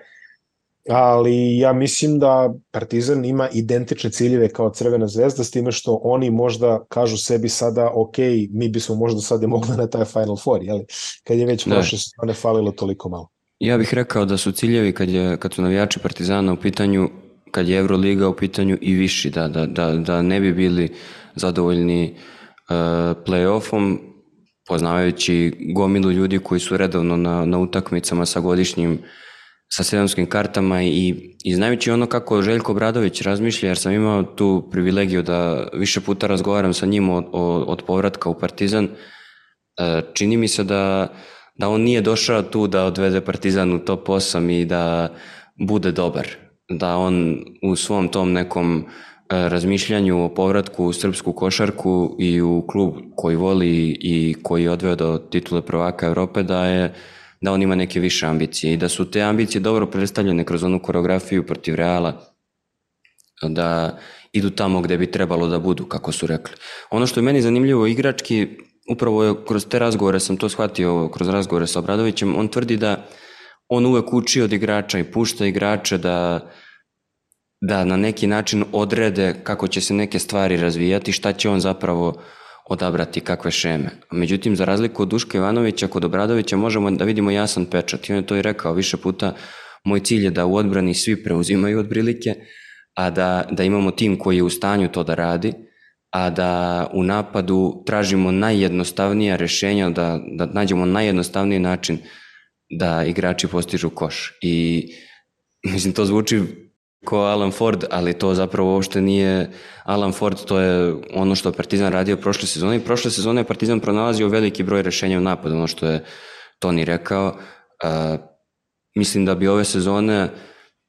ali ja mislim da Partizan ima identične ciljeve kao Crvena zvezda, s time što oni možda kažu sebi sada, ok, mi bismo možda sad i mogli na taj Final Four, jeli? kad je već prošle sezone falilo toliko malo. Ja bih rekao da su ciljevi kad, je, kad su navijači Partizana u pitanju, kad je Euroliga u pitanju i viši, da, da, da, da ne bi bili zadovoljni uh, play-offom, poznavajući gomilu ljudi koji su redovno na, na utakmicama sa godišnjim sa sedamskim kartama i, i znajući ono kako Željko Bradović razmišlja, jer sam imao tu privilegiju da više puta razgovaram sa njim od, od povratka u Partizan, uh, čini mi se da da on nije došao tu da odvede Partizan u top 8 i da bude dobar. Da on u svom tom nekom e, razmišljanju o povratku u srpsku košarku i u klub koji voli i koji je odveo do titule prvaka Evrope da je da on ima neke više ambicije i da su te ambicije dobro predstavljene kroz onu koreografiju protiv Reala da idu tamo gde bi trebalo da budu, kako su rekli. Ono što je meni zanimljivo igrački, upravo je, kroz te razgovore sam to shvatio, kroz razgovore sa Obradovićem, on tvrdi da on uvek uči od igrača i pušta igrače da, da na neki način odrede kako će se neke stvari razvijati, šta će on zapravo odabrati, kakve šeme. Međutim, za razliku od Duška Ivanovića, kod Obradovića možemo da vidimo jasan pečat. I on je to i rekao više puta, moj cilj je da u odbrani svi preuzimaju od prilike, a da, da imamo tim koji je u stanju to da radi, a da u napadu tražimo najjednostavnija rešenja, da, da nađemo najjednostavniji način da igrači postižu koš. I mislim, to zvuči kao Alan Ford, ali to zapravo uopšte nije Alan Ford, to je ono što Partizan radio prošle sezone i prošle sezone je Partizan pronalazio veliki broj rešenja u napadu, ono što je Toni rekao. Uh, mislim da bi ove sezone uh,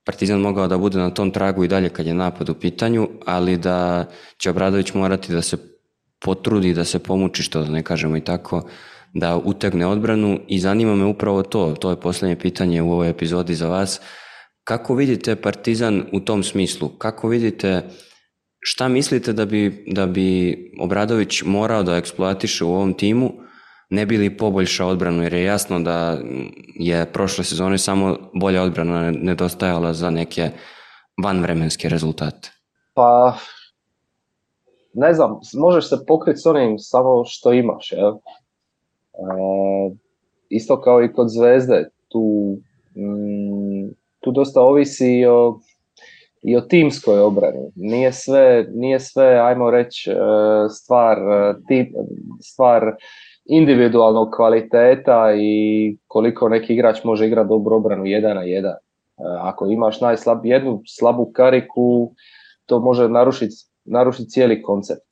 Partizan mogao da bude na tom tragu i dalje kad je napad u pitanju, ali da će Obradović morati da se potrudi, da se pomuči, što da ne kažemo i tako, da utegne odbranu i zanima me upravo to, to je poslednje pitanje u ovoj epizodi za vas. Kako vidite Partizan u tom smislu? Kako vidite, šta mislite da bi, da bi Obradović morao da eksploatiše u ovom timu ne bi li poboljšao odbranu, jer je jasno da je prošle sezone samo bolja odbrana nedostajala za neke vanvremenske rezultate? Pa, ne znam, možeš se pokriti s onim samo što imaš, jel? E, isto kao i kod Zvezde, tu, mm, tu dosta ovisi i o, i o timskoj obrani. Nije sve, nije sve ajmo reći, e, stvar, e, stvar individualnog kvaliteta i koliko neki igrač može igrati dobro obranu jedan na jedan. E, ako imaš najslab, jednu slabu kariku, to može narušiti, narušiti cijeli koncept.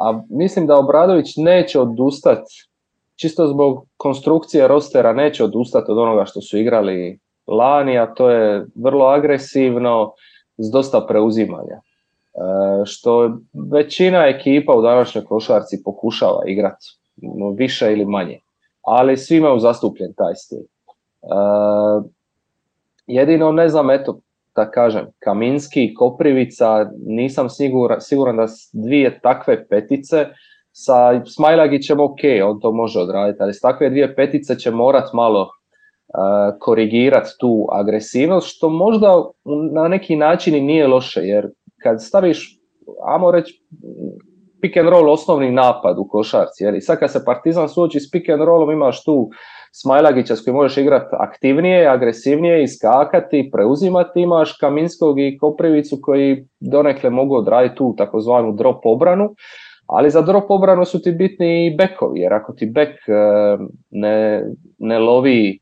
A mislim da Obradović neće odustati, čisto zbog konstrukcije rostera neće odustati od onoga što su igrali lani, a to je vrlo agresivno, s dosta preuzimanja. E, što većina ekipa u današnjoj košarci pokušava igrati više ili manje, ali svi imaju zastupljen taj stil. E, jedino ne znam, eto, da kažem, Kaminski i Koprivica, nisam siguran, siguran da dvije takve petice, sa Smajlagićem ok, on to može odraditi, ali s takve dvije petice će morat malo uh, korigirati tu agresivnost, što možda na neki način i nije loše, jer kad staviš, amo reći, pick and roll osnovni napad u košarci, jer sad kad se Partizan suoči s pick and rollom imaš tu Smajlagića s kojim možeš igrati aktivnije, agresivnije, iskakati, preuzimati, imaš Kaminskog i Koprivicu koji donekle mogu odraditi tu takozvanu drop obranu, ali za drop obranu su ti bitni i bekovi, jer ako ti bek e, ne, ne lovi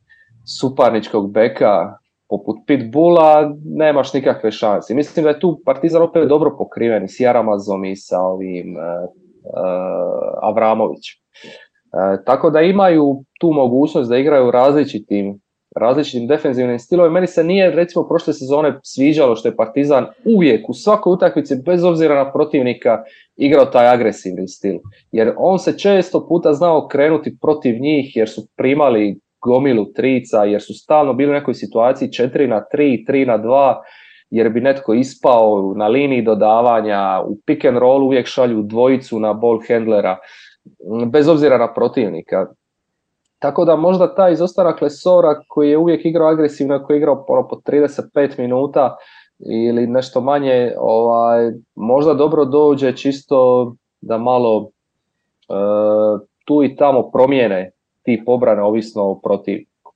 suparničkog beka poput Pitbulla, nemaš nikakve šanse. Mislim da je tu Partizan opet dobro pokriven i s Jaramazom i sa ovim uh, uh, Avramovićem. tako da imaju tu mogućnost da igraju različitim različitim defensivnim stilovima. Meni se nije recimo prošle sezone sviđalo što je Partizan uvijek u svakoj utakmici bez obzira na protivnika igrao taj agresivni stil. Jer on se često puta znao krenuti protiv njih jer su primali gomilu trica, jer su stalno bili u nekoj situaciji 4 na 3, 3 na 2, jer bi netko ispao na liniji dodavanja, u pick and roll uvijek šalju dvojicu na ball handlera, bez obzira na protivnika. Tako da možda taj izostanak Lesora koji je uvijek igrao agresivno, koji je igrao po 35 minuta ili nešto manje, ovaj, možda dobro dođe čisto da malo e, tu i tamo promijene tip obrane ovisno o protivniku.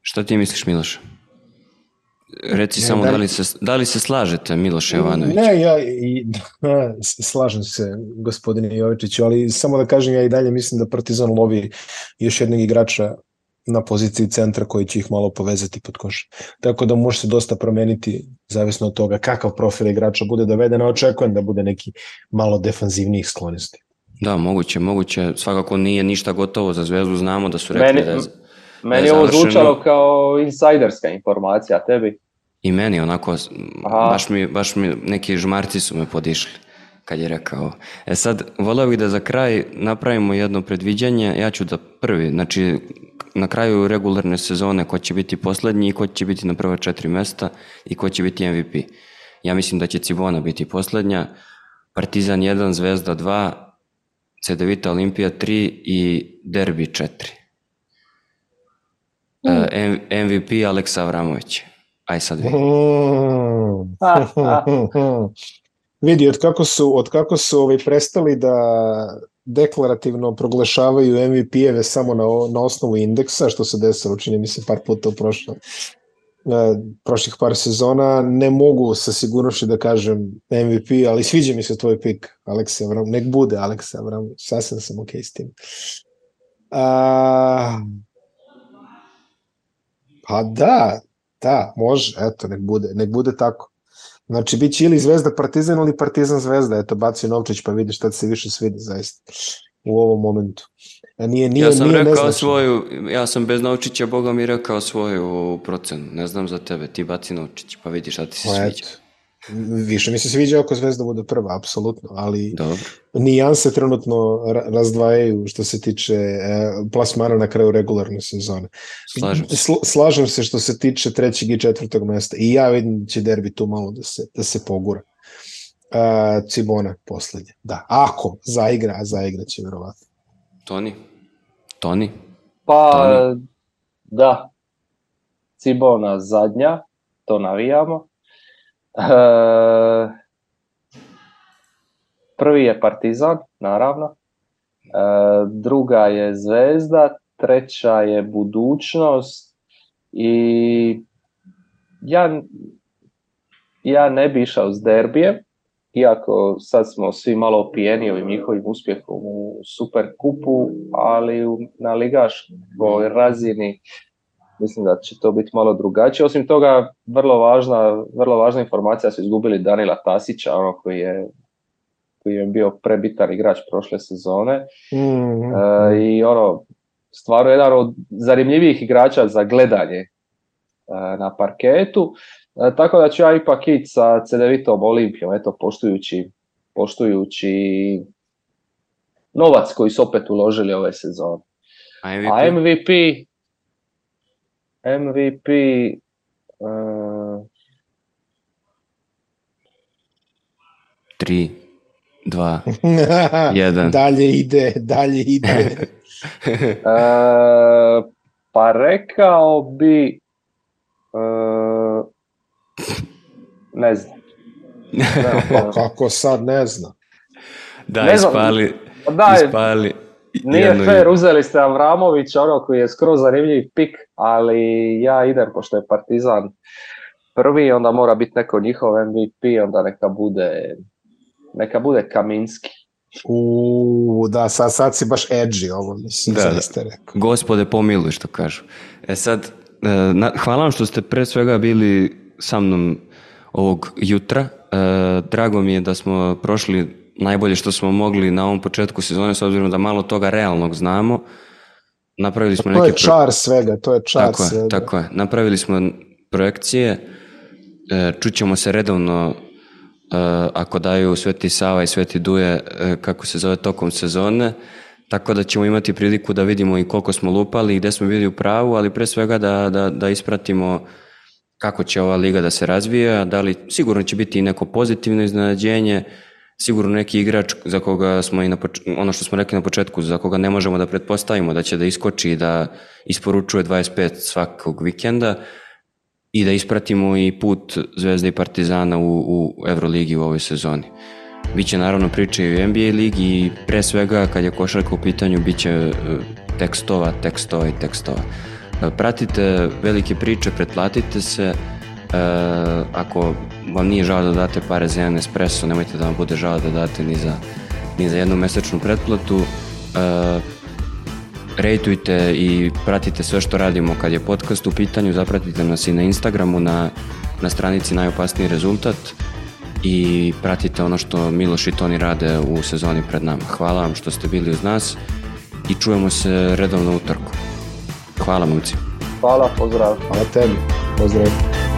Šta ti misliš Miloš? Reci samo da li, se, da li se slažete Miloš Jovanović? Ne, ja i, slažem se gospodine Jovičiću, ali samo da kažem ja i dalje mislim da Partizan lovi još jednog igrača na poziciji centra koji će ih malo povezati pod koš. Tako da može se dosta promeniti zavisno od toga kakav profil igrača bude dovedena, očekujem da bude neki malo defanzivnijih sklonosti. Da, moguće, moguće. Svakako nije ništa gotovo za Zvezdu, znamo da su rekli meni, da je, Meni je ovo zvučalo kao insajderska informacija, tebi? I meni onako, baš mi, baš mi, neki žmarci su me podišli kad je rekao. E sad, volio bih da za kraj napravimo jedno predviđanje, ja ću da prvi, znači na kraju regularne sezone ko će biti posljednji i ko će biti na prva četiri mesta i ko će biti MVP. Ja mislim da će Cibona biti posljednja, Partizan 1, Zvezda 2, Cedevita Olimpija 3 i Derbi 4. Mm. MVP Aleksa Avramović. Aj sad vidi. Mm. vidi, od kako su, od kako su ovaj prestali da deklarativno proglašavaju MVP-eve samo na, na osnovu indeksa, što se desilo, čini mi se par puta u prošlom prošlih par sezona, ne mogu sa sigurnošću da kažem MVP, ali sviđa mi se tvoj pik, Aleksa Avram, nek bude Aleksa Avram, sasvim sam ok s tim. A, pa da, da, može, eto, nek bude, nek bude tako. Znači, bit će ili Zvezda Partizan ili Partizan Zvezda, eto, baci Novčić pa vidi šta se više svidi zaista u ovom momentu. Nije, nije, ja sam nije rekao svoju, ja sam bez Novčića, Boga mi rekao svoju procenu. Ne znam za tebe, ti baci Novčić, pa vidiš šta ti se pa sviđa. Više mi se sviđa ako Zvezda bude prva, apsolutno, ali Dobro. nijanse trenutno razdvajaju što se tiče e, plasmana na kraju regularne sezone. Slažem se. Sl slažem se što se tiče trećeg i četvrtog mesta i ja vidim da će derbi tu malo da se, da se pogura. Uh, Cibona poslednje, da. Ako zaigra, a zaigra će verovatno. Toni? Toni? Pa, Toni? da. Cibona zadnja, to navijamo. E, prvi je Partizan, naravno. E, druga je Zvezda, treća je Budućnost i ja, ja ne bi išao s derbijem, iako sad smo svi malo opijeni ovim njihovim uspjehom u Super kupu, ali na ligaškoj razini mislim da će to biti malo drugačije. Osim toga, vrlo važna, vrlo važna informacija su izgubili Danila Tasića, ono koji je koji je bio prebitan igrač prošle sezone. Mm-hmm. E, I ono, stvarno jedan od zanimljivijih igrača za gledanje e, na parketu. E, tako da ću ja ipak ići sa Cedevitom Olimpijom, eto, poštujući, poštujući novac koji su opet uložili ove sezone. A MVP? A MVP, MVP uh... Tri, dva, jedan. dalje ide, dalje ide. uh, pa rekao bi uh, ne znam. Ne, pa kako sad ne zna? Da, ne ispali, da, ispali, Nije fair, uzeli ste Avramovića, ono koji je skroz zanimljiv pik, ali ja idem, pošto je Partizan prvi, onda mora biti neko njihov MVP, onda neka bude, neka bude Kaminski. U, da, sad, sad si baš edgy ovo, mislim, Da, da, rekao. Gospode pomiluj što kažu. E sad, e, na- hvala vam što ste pre svega bili sa mnom ovog jutra. E, drago mi je da smo prošli najbolje što smo mogli na ovom početku sezone, s obzirom da malo toga realnog znamo. Napravili smo To neke... je čar svega, to je čar Tako je, svega. tako je. Napravili smo projekcije, e, čućemo se redovno e, ako daju Sveti Sava i Sveti Duje, e, kako se zove tokom sezone, tako da ćemo imati priliku da vidimo i koliko smo lupali i gde smo bili u pravu, ali pre svega da, da, da ispratimo kako će ova liga da se razvija, da li sigurno će biti i neko pozitivno iznenađenje, sigurno neki igrač za koga smo i na poč- ono što smo rekli na početku, za koga ne možemo da pretpostavimo da će da iskoči i da isporučuje 25 svakog vikenda i da ispratimo i put Zvezde i Partizana u, u Euroligi u ovoj sezoni. Biće naravno priče i u NBA ligi i pre svega kad je košarka u pitanju biće e, tekstova, tekstova i tekstova. E, Pratite velike priče, pretplatite se, ako vam nije žao da date pare za jedan espresso, nemojte da vam bude žao da date ni za, ni za jednu mesečnu pretplatu. E, rejtujte i pratite sve što radimo kad je podcast u pitanju, zapratite nas i na Instagramu, na, na stranici Najopasniji rezultat i pratite ono što Miloš i Toni rade u sezoni pred nama. Hvala vam što ste bili uz nas i čujemo se redovno utorku. Hvala momci. Hvala, pozdrav. Hvala tebi. Pozdrav.